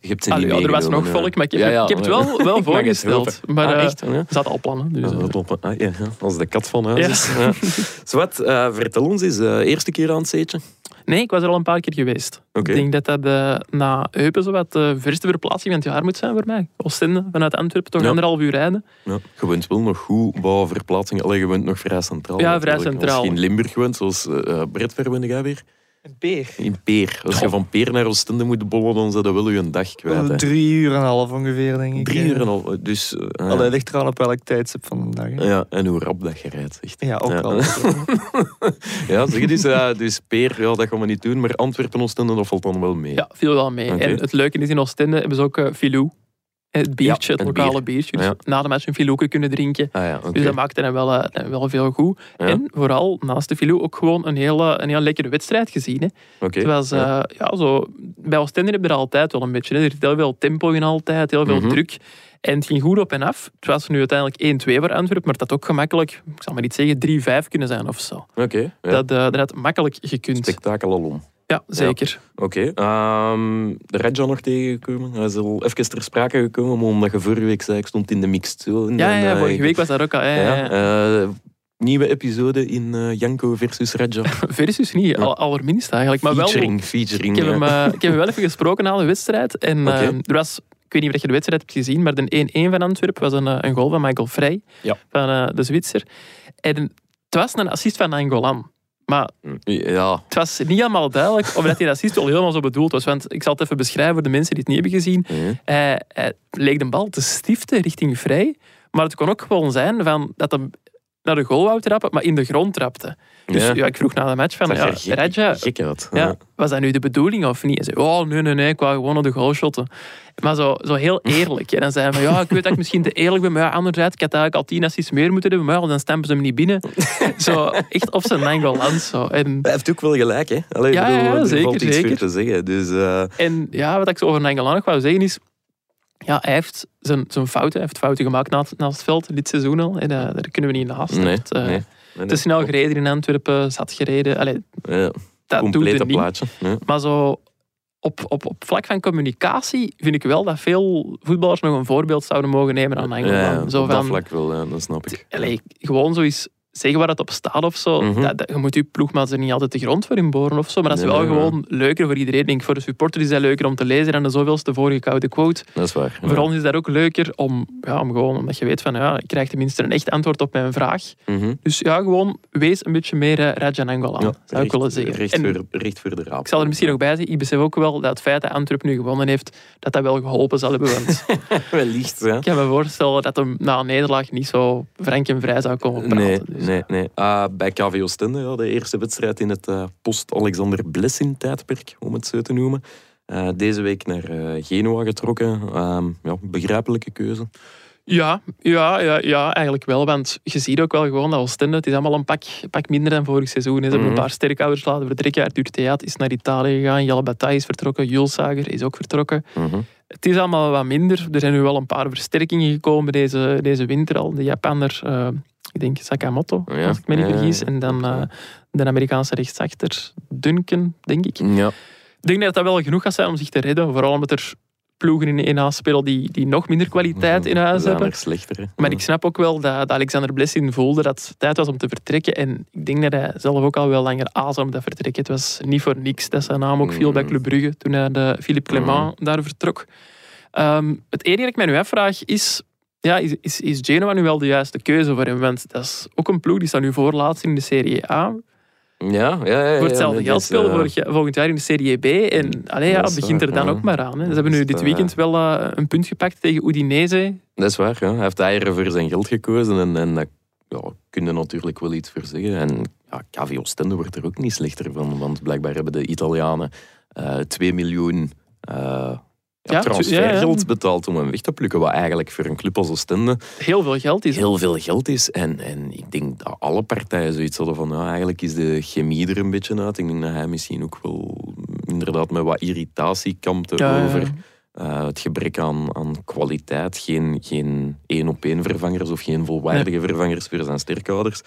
Je hebt ze Allee, niet ja, er was nog volk, maar ik heb, Ja, ja, ik heb het wel, wel [laughs] voorgesteld. Maar Ah, eh, echt? Ja. er zaten al plannen. Dus, Ja, eh, dat op- ah, als de kat van huis Ja. is. [laughs] Zwat, eh, vertel ons eens, eh, eerste keer aan het zeetje. Nee, ik was er al een paar keer geweest. Ik denk dat dat eh, na Eupen zo wat de verste verplaatsing van het jaar moet zijn voor mij. Oostende, vanuit Antwerpen, toch Ja. anderhalf uur rijden. Ja. Je woont wel nog goed, wat verplaatsingen. Allee, je woont nog vrij centraal. Ja, vrij centraal. In Limburg woont, zoals uh, Brett, woonde jij weer? Een beer. In Peer. Als je van Peer naar Oostende moet bollen, dan zit dat wel je een dag kwijt. hè. Drie uur en een half ongeveer, denk ik. Drie uur en al. Dus, eh, Allee, ligt er aan op welk tijdstip van de dag. hè. ja, en hoe rap dat je rijdt. Echt. Ja, ook Ja. al. [laughs] Ja, zeg dus, ja, dus Peer, ja, dat gaan we niet doen, maar Antwerpen, Oostende, dat valt dan wel mee. Ja, viel wel mee. En het leuke is, in Oostende hebben ze ook eh, filou. Het biertje, Ja, het lokale bier. biertje. Dus Ja. na de match een kunnen drinken. Ah, ja. Dus dat maakte dan wel, eh, wel veel goed. En vooral naast de filou ook gewoon een hele, een heel lekkere wedstrijd gezien. Hè. Oké. Het was, Ja. eh, ja, zo, bij Oostende heb je er altijd wel een beetje. Hè. Er zit heel veel tempo in altijd, heel veel Mhm. druk. En het ging goed op en af. Het was nu uiteindelijk 1-2 voor Antwerpen, maar dat had ook gemakkelijk, ik zal maar niet zeggen, 3-5 kunnen zijn of zo. Oké. Dat, eh, dat had makkelijk gekund. spektakel alom. Ja, zeker. Oké. ehm, de Redja nog tegengekomen. Hij is al even ter sprake gekomen, maar omdat je vorige week zei, ik stond in de mix. Zo, Ja, ja, vorige week was dat ook al. Ja, eh, nieuwe episode in eh, Janko versus Redja. [laughs] Versus niet, al, allerminst eigenlijk. Maar wel, featuring, ik featuring. heb, hem, eh, ik heb hem wel even gesproken na de wedstrijd. En Oké. eh, er was, ik weet niet of je de wedstrijd hebt gezien, maar de 1-1 van Antwerpen was een, een goal van Michael Vrij, Ja. van de Zwitser. En het was een assist van Angolan. Maar ja, het was niet helemaal duidelijk of dat die assist wel helemaal zo bedoeld was. Want ik zal het even beschrijven voor de mensen die het niet hebben gezien. Hij, hij leek de bal te stiften richting Vrij. Maar het kon ook gewoon zijn van dat hij naar de goal wou trappen, maar in de grond trapte. Dus Ja. ja, ik vroeg na de match van, Dat ja, gek, Radja, gek uit. ja, was dat nu de bedoeling of niet? Hij zei, oh nee, nee, nee, ik wou gewoon naar de goal shotten. Maar zo, zo heel [laughs] eerlijk. En dan zei hij van, ja, ik weet dat ik misschien te eerlijk ben, maar ja, anderzijds, ik had eigenlijk al tien assists meer moeten hebben, maar ja, dan stampen ze hem niet binnen. [laughs] zo, echt op zijn Nangoland zo. En, Hij heeft ook wel gelijk, hè? Allee, Ja, ik bedoel, ja, er zeker, valt iets zeker. te zeggen. Dus, eh, en ja, wat ik zo over Nangolan nog wou zeggen is, ja, hij heeft zijn, zijn fouten, hij heeft fouten gemaakt naast, naast het veld dit seizoen al. En daar kunnen we niet naast. Hij nee, heeft, eh, nee, nee, Te snel gereden in Antwerpen, zat gereden. Allee, Ja, dat complete niet. plaatje. Ja. Maar zo op, op, op vlak van communicatie vind ik wel dat veel voetballers nog een voorbeeld zouden mogen nemen aan Engeland. Ja, zo op dat van, vlak wel, ja, dat snap ik. allee, gewoon zoiets zeggen waar het op staat of zo. Mhm. dat, dat- je moet je ploegmaat er niet altijd de grond voor inboren of zo. Maar dat is Nee, wel nee, gewoon leuker voor iedereen. Ik denk, voor de supporter is dat leuker om te lezen dan de zoveelste vorige koude quote. Dat is waar. Voor ons is dat ook leuker om, ja, om gewoon, omdat je weet van, ja, ik krijg tenminste een echt antwoord op mijn vraag. Mhm. Dus ja, gewoon wees een beetje meer uh, Rajan Angola, Ja, zou ik willen zeggen. recht, En- voor, de raap. Ik zal er misschien nog bij zeggen, ik besef ook wel dat het feit dat Antwerpen nu gewonnen heeft, dat dat wel geholpen zal hebben. Want [laughs] Wellicht, ja. ik kan me voorstellen dat hem na een nederlaag niet zo frank en vrij zou komen praten. Nee, Dus, nee, nee. Ah, bij KV Oostende, ja, de eerste wedstrijd in het eh, post-Alexander Blessing-tijdperk, om het zo te noemen. Eh, deze week naar eh, Genua getrokken. Ehm, ja, begrijpelijke keuze. Ja, ja, ja, ja, eigenlijk wel. Want je ziet ook wel gewoon dat Oostende, het is allemaal een pak, pak minder dan vorig seizoen. Ze hebben Mhm. een paar sterkouders laten vertrekken. Arthur Theat is naar Italië gegaan. Jelle Bataille is vertrokken. Jules Sager is ook vertrokken. Mhm. Het is allemaal wat minder. Er zijn nu wel een paar versterkingen gekomen deze, deze winter al. De Japaner, eh, ik denk Sakamoto, Ja, als ik me niet vergis. En dan eh, de Amerikaanse rechtsachter Duncan, denk ik. Ja. Ik denk dat dat wel genoeg gaat zijn om zich te redden. Vooral omdat er ploegen in één naast spelen die, die nog minder kwaliteit in huis hebben. slechter. Maar ik snap ook wel dat, dat Alexander Blessin voelde dat het tijd was om te vertrekken. En ik denk dat hij zelf ook al wel langer aasde om dat vertrekken. Het was niet voor niks dat zijn naam ook viel bij Mm. Club Brugge toen hij de Philippe Clement daar vertrok. Ehm, het enige dat ik mij nu afvraag is... Ja, is, is, is Genoa nu wel de juiste keuze voor hem? Want dat is ook een ploeg die staat nu voorlaatst in de Serie A. Ja, ja, ja, Voor hetzelfde geld spelen eh, volgend jaar- in de Serie B. En allee, ja, dat begint er dan ja. ook maar aan. Hè. Ze hebben nu dit weekend wel eh, een punt gepakt tegen Udinese. Dat is waar, ja. Hij heeft eieren voor zijn geld gekozen en, en daar ja, kun je natuurlijk wel iets voor zeggen. En ja, KV Oostende wordt er ook niet slechter van, want blijkbaar hebben de Italianen eh 2 miljoen ja, transfergeld ja, betaald om hem weg te plukken, wat eigenlijk voor een club als Oostende Heel veel geld is. heel veel geld is. En, en ik denk dat alle partijen zoiets hadden van, ja, eigenlijk is de chemie er een beetje uit. Ik denk dat hij misschien ook wel inderdaad met wat irritatie kampte Ja, over eh, het gebrek aan, aan kwaliteit, geen, geen één-op-één vervangers of geen volwaardige vervangers voor zijn sterkhouders.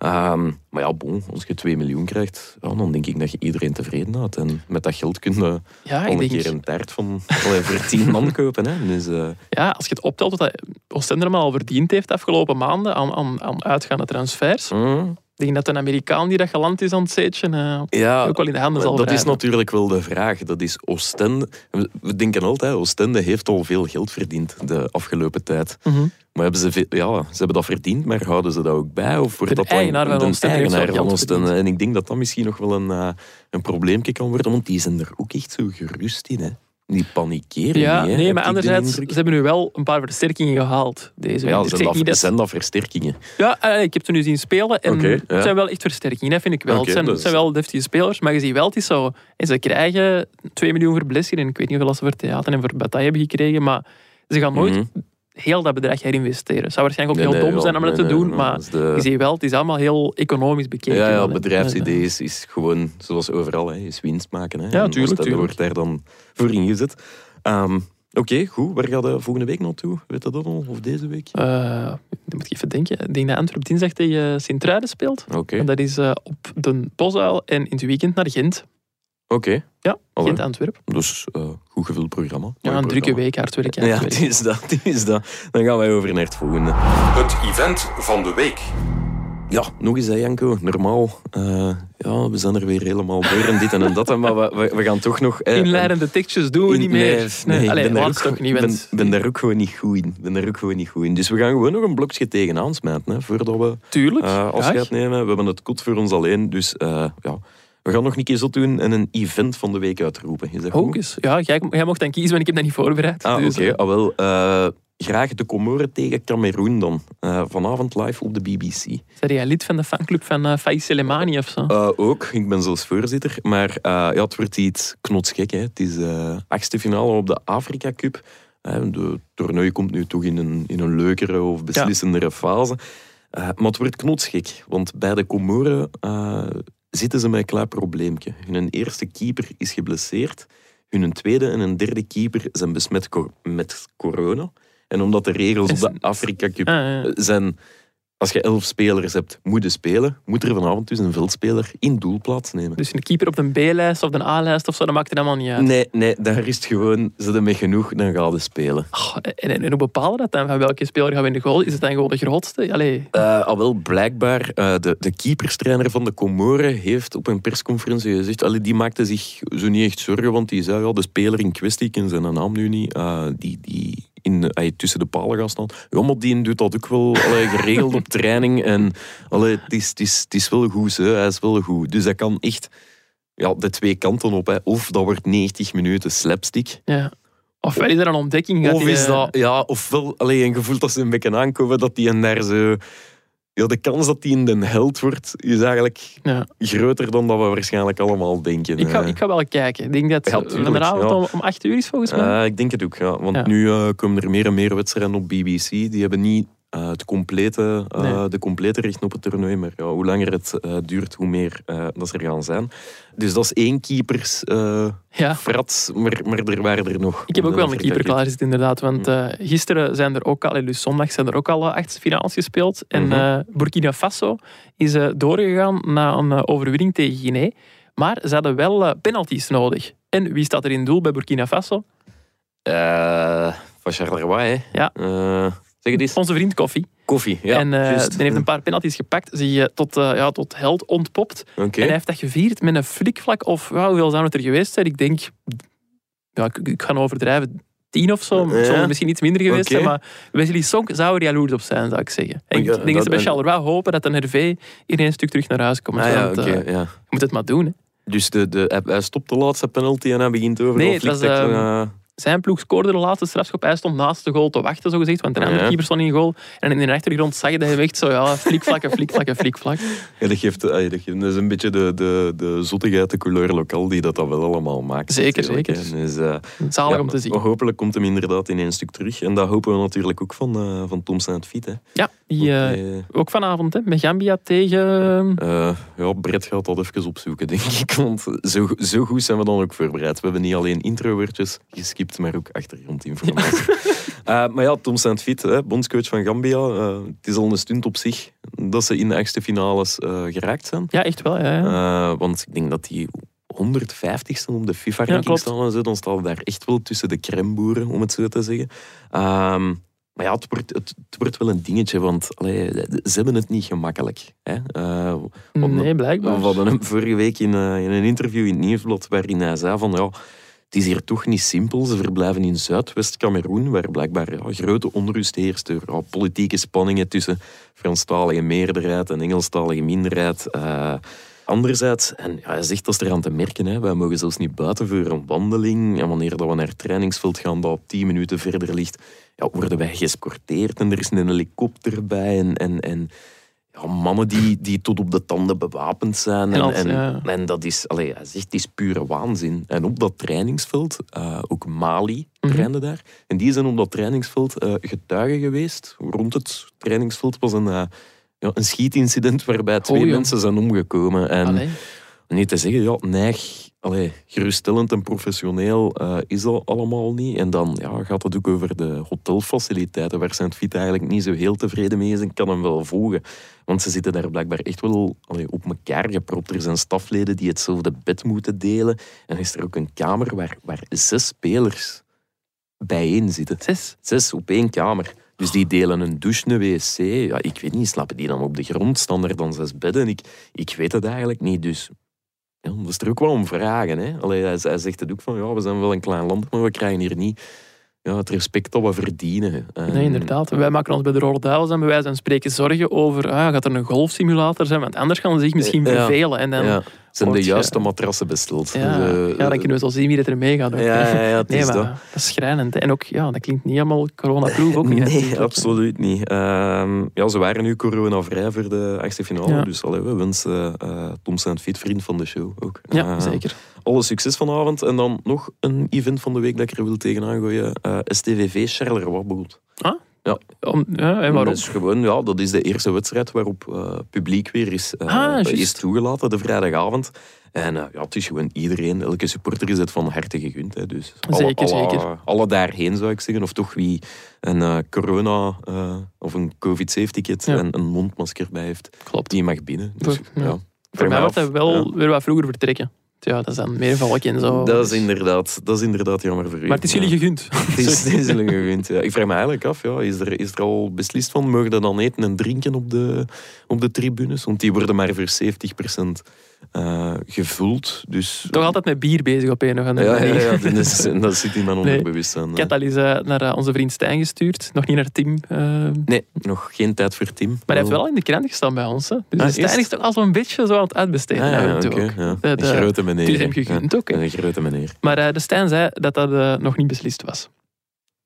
Ehm, maar ja, bon, als je 2 miljoen krijgt, ja, dan denk ik dat je iedereen tevreden houdt. En met dat geld kun je Ja, al een keer een taart van voor 10 man [laughs] kopen. Hè. Dus, eh, ja, als je het optelt wat dat Oostende er maar al verdiend heeft de afgelopen maanden aan, aan, aan uitgaande transfers. mm, Ik denk dat een Amerikaan die dat geland is aan het zeetje eh, ja, ook wel in de handen zal dat is natuurlijk wel de vraag. Dat is Oostende. We we denken altijd, Oostende heeft al veel geld verdiend de afgelopen tijd. Mhm. Maar hebben ze, ja, ze hebben dat verdiend, maar houden ze dat ook bij? Of wordt De dat dan eigenaar van eigenaar van verdiend. En ik denk dat dat misschien nog wel een, eh, een probleempje kan worden, want die zijn er ook echt zo gerust in. Hè. Die panikeren Ja, niet. hè, nee, maar anderzijds, ze hebben nu wel een paar versterkingen gehaald deze Ja, zijn dat, dat- zijn dat versterkingen? Ja, eh, ik heb ze nu zien spelen en ja. het zijn wel echt versterkingen, dat vind ik wel. Oké, het, zijn, het is- zijn wel deftige spelers, maar je ziet wel, het is zo... En ze krijgen 2 miljoen voor en ik weet niet hoeveel ze voor theater en voor bataille hebben gekregen, maar ze gaan nooit Mhm. Heel dat bedrag herinvesteren. Het zou waarschijnlijk ook Nee, heel nee, dom zijn om dat te nee, doen, maar is de- je ziet wel, het is allemaal heel economisch bekeken. Ja, bedrijfsidee is, is gewoon, zoals overal, hè, is winst maken. Hè. Ja, En tuurlijk, wordt daar dan voor ingezet. Ehm, Oké, goed. Waar gaat de volgende week naartoe? Weet je dat al? Of deze week? Eh, dan moet ik even denken. Ik denk dat Antwerp dinsdag tegen Sint-Truiden speelt. Oké. Dat is eh, op de Bosuil en in het weekend naar Gent. Oké. Ja, Allee. Dus eh, goed gevuld programma. Ja, een drukke week, hard werken. Ja, het is dat, het is dat. Dan gaan wij over naar het volgende. Het event van de week. Ja, nog eens hè, Janko. Normaal, eh, ja, we zijn er weer helemaal door en dit en dat. Maar we, we, we gaan toch nog... eh, Inleidende tekstjes doen we in- niet meer. Nee, ik Allee, ben daar laatst ook- toch niet. ben, want- ben daar ook gewoon niet goed in. ben daar ook gewoon niet goed in. Dus we gaan gewoon nog een blokje tegenaan smijten, hè, voordat we Tuurlijk. eh, afscheid graag. nemen. We hebben het kot voor ons alleen, dus eh, ja... We gaan nog een keer zo doen en een event van de week uitroepen. Is dat goed? Ook eens. Ja, jij, jij mocht dan kiezen, want ik heb dat niet voorbereid. Ah, Dus, oké. eh, Ah, wel, eh, graag de Comoren tegen Cameroen dan. Eh, vanavond live op de BBC. Ben jij lid van de fanclub van uh, Faiz Soleimani of zo? Ook, ik ben zelfs voorzitter. Maar ja, het wordt iets knotsgek. Hè. Het is eh achtste finale op de Afrika Cup. De toernooi komt nu toch in een, in een leukere of beslissendere fase. Maar het wordt knotsgek. Want bij de Comoren zitten ze met een klein probleempje. Hun eerste keeper is geblesseerd. Hun tweede en een derde keeper zijn besmet met corona. En omdat de regels op de Afrika Cup Ah, zijn... Als je elf spelers hebt moeten spelen, moet er vanavond dus een veldspeler in doel plaatsnemen. Dus een keeper op de B-lijst of de A-lijst of zo, dat maakt het helemaal niet uit. Nee, nee, daar is het gewoon, ze hebben met genoeg, dan gaan ze spelen. Oh, en, en, hoe bepalen dat dan? Van welke speler gaan we in de goal? Is het dan gewoon de grootste? Allee, Eh, al wel, blijkbaar, eh, de, de keeperstrainer van de Comoren heeft op een persconferentie gezegd, allee, die maakte zich zo niet echt zorgen, want die zei, ja, de speler in kwestie, ik ken zijn naam nu niet, eh, die, die in, eh, tussen de palen gaat staan. Die doet dat ook wel allee, geregeld op training. En allee, het, is, het, is, het is wel goed, hè. hij is wel goed. Dus hij kan echt ja, de twee kanten op. Hè. Of dat wordt 90 minuten slapstick. ja. Ofwel is er een ontdekking. Of die, is eh, dat, ja, ofwel alleen een gevoel dat ze een beetje aankomen dat die en daar zo. Ja, de kans dat die in de held wordt, is eigenlijk Ja. groter dan dat we waarschijnlijk allemaal denken. Ik ga, Eh, ik ga wel kijken. Ik denk dat Ja, het tuurlijk, ja. om, om 8 uur is volgens mij. eh, ik denk het ook, ja. Want nu eh, komen er meer en meer wedstrijden op BBC. Die hebben niet eh, het complete, eh, Nee. de complete rechten op het toernooi. Maar ja, hoe langer het eh, duurt, hoe meer eh, dat ze er gaan zijn. Dus dat is één keepers eh ja. frat, maar, maar er waren er nog. Ik heb ook wel een keeper klaar zitten, inderdaad. Want eh, gisteren zijn er ook al, en dus zondag zijn er ook al achtste finales gespeeld. En Mhm. eh, Burkina Faso is eh, doorgegaan na een overwinning tegen Guinea. Maar ze hadden wel penalties nodig. En wie staat er in doel bij Burkina Faso? Eh, van Charleroi, hè? Ja. Eh, zeg het eens. Onze vriend Koffie. Koffie, ja. en eh die heeft een paar penalties gepakt, zich eh, tot, eh, ja, tot held ontpopt. En hij heeft dat gevierd met een flikvlak of ja, hoeveel zou het er geweest zijn? Ik denk, ja, ik, ik ga overdrijven, tien of zo. Ja. Zal misschien iets minder geweest zijn, maar Wesley Sonk zou er jaloers op zijn, zou ik zeggen. En Ja, ik denk dat, dat- ze bij Charleroi hopen dat een Hervé in een stuk terug naar huis komt. Ah, ja, want, eh, je moet het maar doen. Hè. Dus de, de, hij- stopt de laatste penalty en hij begint over Nee, de het was, fliktek, ehm, eh, Zijn ploeg scoorde de laatste strafschop. Hij stond naast de goal te wachten, zogezegd, want de andere Ja. keeper stond in goal. En in de achtergrond zag je dat hij echt zo, ja, flikvlakken, [laughs] flikvlakken, flikvlak. ja, dat, geeft, eh, dat, geeft, dat is een beetje de, de, de zottigheid, de couleur lokaal die dat, dat wel allemaal maakt. Zeker, zeker. Dus, eh, Zalig ja, om te zien. maar Hopelijk komt hem inderdaad in één stuk terug. En dat hopen we natuurlijk ook van, eh van Tom Saint-Fiet. hè. Ja, Die, ook vanavond, hè, met Gambia tegen... Eh, ja, Brett gaat dat even opzoeken, denk ik. Want zo, zo goed zijn we dan ook voorbereid. We hebben niet alleen introwoordjes geskipt, maar ook achtergrondinformatie. [laughs] Eh, maar ja, Tom Saint-Fit, hè, bondscoach van Gambia. eh, het is al een stunt op zich dat ze in de achtste finales eh, geraakt zijn. Ja, echt wel. Ja, ja. Want ik denk dat die 150ste op de FIFA-ranking staan. En zo. Dan staan we daar echt wel tussen de crèmeboeren, om het zo te zeggen. Ehm, maar ja, het wordt, het, het wordt wel een dingetje, want allee, ze hebben het niet gemakkelijk. Hè? Nee, blijkbaar. we hadden hem vorige week in, in een interview in het Nieuwsblad waarin hij zei van ja, het is hier toch niet simpel. Ze verblijven in Zuidwest-Cameroen, waar blijkbaar grote onrust heerst door ja, politieke spanningen tussen Franstalige meerderheid en Engelstalige minderheid. Eh, anderzijds, en ja, hij zegt dat is eraan te merken, hè, wij mogen zelfs niet buiten voor een wandeling. En wanneer dat we naar het trainingsveld gaan dat 10 minuten verder ligt, ja, worden wij geëscorteerd en er is een helikopter bij. En, en, en ja, mannen die, die tot op de tanden bewapend zijn. En En, als- en, ja. en dat is, allee, hij zegt, is pure waanzin. En op dat trainingsveld, eh, ook Mali Mhm. trainde daar. En die zijn op dat trainingsveld eh, getuigen geweest. Rond het trainingsveld was een, eh, ja, een schietincident waarbij twee Oh, mensen zijn omgekomen. En Allee. Niet te zeggen, ja, neig, allee, geruststellend en professioneel eh, is dat allemaal niet. En dan ja, gaat het ook over de hotelfaciliteiten, waar Saint-Fit eigenlijk niet zo heel tevreden mee is en kan hem wel volgen. Want ze zitten daar blijkbaar echt wel allee, op elkaar gepropt. Er zijn stafleden die hetzelfde bed moeten delen. En is er ook een kamer waar, waar zes spelers bijeen zitten. Zes. Zes op één kamer. Dus die delen een douche, een wc. Ja, ik weet niet, slapen die dan op de grond? Staan er dan zes bedden? Ik, ik weet het eigenlijk niet. Dus ja, dat is er ook wel om vragen. Hè? Allee, hij, hij zegt het ook van, ja, we zijn wel een klein land, maar we krijgen hier niet ja, het respect dat we verdienen. En- Nee, inderdaad. Wij maken ons bij de Rode Duivels en bij wijze van spreken zorgen over ah, gaat er een golfsimulator zijn, want anders gaan ze zich misschien Ja. vervelen. En dan, zijn de ge- juiste matrassen besteld. ja, Dus, eh, dan kunnen we zo zien wie dat er mee gaat. ook. Ja, ja, ja, [laughs] het nee, is maar dat. dat is schrijnend. En ook, ja, dat klinkt niet allemaal corona-proof. Ook niet. Nee, absoluut niet. Ehm, ja, ze waren nu coronavrij voor de achtste finale. Ja. Dus allee, we wensen eh Tom Saint-Fit, vriend van de show, ook. Ja, Eh, zeker. Alle succes vanavond. En dan nog een event van de week dat ik er wil tegenaan gooien. Eh STVV Charleroi bijvoorbeeld. Om, ja, en waarom? Dat is gewoon, ja, dat is de eerste wedstrijd waarop eh, publiek weer is, Ah, juist. is toegelaten, de vrijdagavond. En ja, het is gewoon iedereen, elke supporter is het van harte gegund. Hè. Dus alle, Zeker, alle, zeker. Alle daarheen zou ik zeggen. Of toch wie een corona of een covid-safe-ticket Ja. en een mondmasker bij heeft, Klopt. die mag binnen. Dus, Voor- ja. Voor mij wordt hij wel weer wat vroeger vertrekken. Ja, dat is dan meer valk en zo. Dat is, inderdaad, dat is inderdaad jammer voor u. Maar het is jullie gegund. [laughs] Het is, het is jullie gegund, ja. Ik vraag me eigenlijk af, ja, is, er, is er al beslist van, mogen dan eten en drinken op de, op de tribunes? Want die worden maar voor 70% eh gevuld. Dus, Toch altijd met bier bezig op een of andere ja, ja, manier. ja, dat, is, [laughs] dat zit in mijn Nee. onderbewustzijn. Ik had al eens eh, naar eh, onze vriend Stijn gestuurd. Nog niet naar Tim. eh, Nee, nog geen tijd voor Tim. maar hij heeft wel in de krant gestaan bij ons. Hè. Dus Ah, Stijn is toch al zo'n beetje zo aan het uitbesteden. Ah, ja, ook. ja. Dat, Een eh, grote meneer. het is hem gegund Ja, ook. Een grote meneer. Maar eh, de Stijn zei dat dat eh, nog niet beslist was.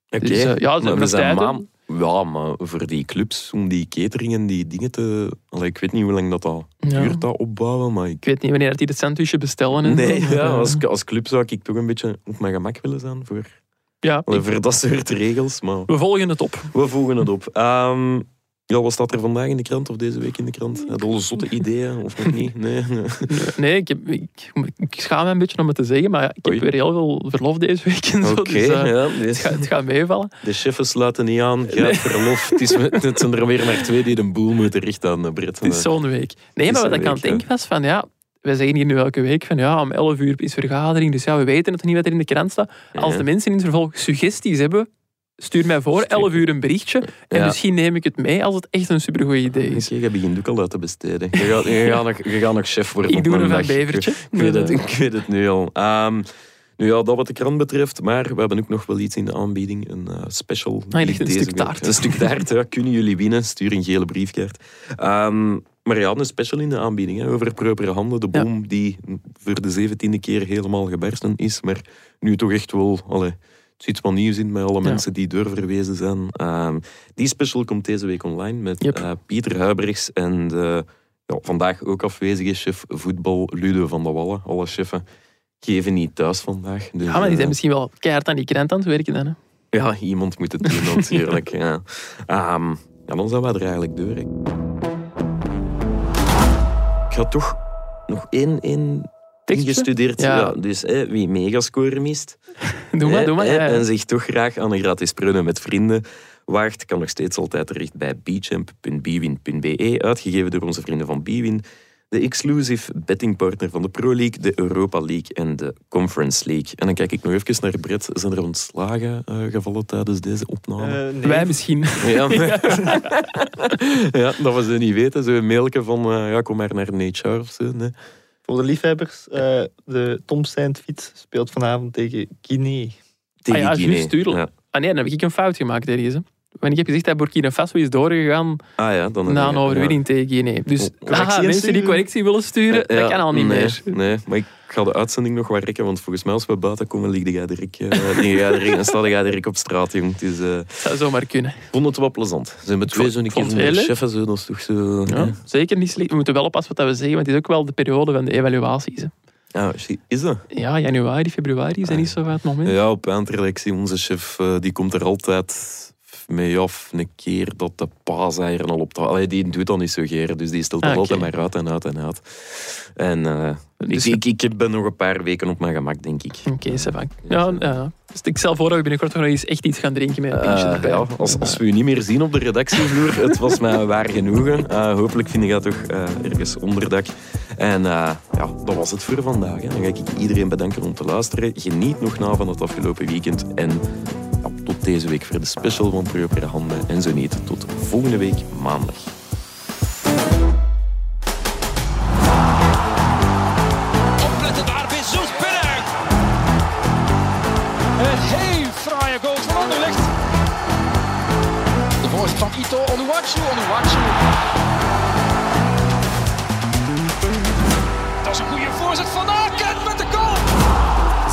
Oké, Dus, eh, ja, maar we zijn maan- Ja, maar voor die clubs, om die catering en die dingen te... Allee, ik weet niet hoe lang dat, dat Ja. duurt, dat opbouwen, maar ik Ik weet niet wanneer die het sandwichje bestellen. En Nee, zo. ja, [laughs] als, als club zou ik toch een beetje op mijn gemak willen zijn voor, ja, allee, voor dat soort regels. Maar we volgen het op. we volgen het op. Ehm, ja, wat staat er vandaag in de krant of deze week in de krant? Had alle zotte ideeën of nog niet? Nee. nee. [laughs] Nee, ik, heb, ik, ik schaam me een beetje om het te zeggen, maar ik heb Oei. weer heel veel verlof deze week. En zo, Oké, dus, eh, ja. het, gaat, het gaat meevallen. De cheffen sluiten niet aan. Gaat verlof. Het, is, het zijn er weer maar twee die de boel moeten richten aan de. Het is zo'n week. Nee, maar wat ik aan het denken was van ja, wij zeggen hier nu elke week van ja, om 11 uur is vergadering, dus ja, we weten het niet wat er in de krant staat. Als de mensen in het vervolg suggesties hebben, stuur mij voor 11 uur een berichtje en Ja. misschien neem ik het mee als het echt een supergoed idee is. Oké, je begint ook al uit te besteden. Je gaat, je gaat, nog, je gaat nog chef worden Ik doe een van. Bevertje. Ik weet, het, ik weet het nu al. Ehm, nu ja, dat wat de krant betreft, maar we hebben ook nog wel iets in de aanbieding. Een eh, special. Ah, een stuk taart. Een stuk taart, ja. Kunnen jullie winnen? Stuur een gele briefkaart. Ehm, maar ja, een special in de aanbieding hè, over propere handen. De Ja. bom die voor de zeventiende keer helemaal gebarsten is, maar nu toch echt wel... Allee, is iets wat nieuws in met alle Ja. mensen die doorverwezen zijn. Ehm, die special komt deze week online met Yep. eh, Pieter Huibrechts en de ja, vandaag ook afwezige chef voetbal Ludo van der Wallen. Alle cheffen geven niet thuis vandaag. Dus, Ja, maar die eh, zijn misschien wel keihard aan die krant aan het werken dan. Hè. ja, iemand moet het doen [laughs] natuurlijk. ja. Ja, dan zijn we er eigenlijk door. Ik ga toch nog één, één Tekstje? ingestudeerd. Ja. Ja. dus hè, wie megascore mist [laughs] Doe maar, hè, doe maar. hè, ja, ja. en zich toch graag aan een gratis prunnen met vrienden waagt, kan nog steeds altijd terecht bij bchamp.bwin.be, uitgegeven door onze vrienden van Bwin. De exclusive bettingpartner van de Pro League, de Europa League en de Conference League. En dan kijk ik nog even naar Brett. Zijn er ontslagen eh, gevallen tijdens deze opname? Eh, nee. Wij misschien. [laughs] Ja, [laughs] ja, dat we ze niet weten. Zo'n mailje van, eh, ja, kom maar naar een HR of zo. Nee. Voor de liefhebbers, eh, de Tom Saint fiets speelt vanavond tegen Guinea. Tegen ah ja, Guinea. juist, tuurlijk. Ja. Ah nee, dan heb ik een fout gemaakt ergens. hè. Want ik heb gezegd dat Burkina Faso is doorgegaan Ah ja, dan na een overwinning tegen Guinea. Dus haha, mensen die correctie willen sturen, Ja, dat kan al niet nee, meer. Nee, maar ik ga de uitzending nog wat rekken, want volgens mij als we buiten komen, lig jij direct, uh, direct, en sta jij direct op straat, jong. Het is, Dat zou zomaar kunnen. ik vond het wel plezant. Ze zijn met twee zo'n keer de chef en zo, dat is toch zo... Ja, zeker niet slecht. We moeten wel oppassen wat we zeggen, want het is ook wel de periode van de evaluaties. hè. Ah, is dat? Ja, januari, februari is dat niet zo van het moment. Ja, op eindrelectie, onze chef, eh, die komt er altijd mee af, een keer dat de paaseieren al op tafel... Allee, die doet dat niet zo geer, dus die stelt dat Ah, altijd maar uit en uit en uit. En eh, Dus- ik, ik, ik ben nog een paar weken op mijn gemak, denk ik. Oké, okay, Ja, ja. Dus ik stel voor dat we binnenkort nog eens echt iets gaan drinken met een pintje Eh, ja, als, als we u niet meer zien op de redactievloer, het was mij [laughs] waar genoegen. Eh, hopelijk vind ik dat toch eh, ergens onderdak. En eh, ja, dat was het voor vandaag. Hè. Dan ga ik iedereen bedanken om te luisteren. Geniet nog na van het afgelopen weekend. En tot deze week voor de special van Propere Handen. En zo niet, tot volgende week maandag. Opletten. Een fraaie Ito, Onuwachu.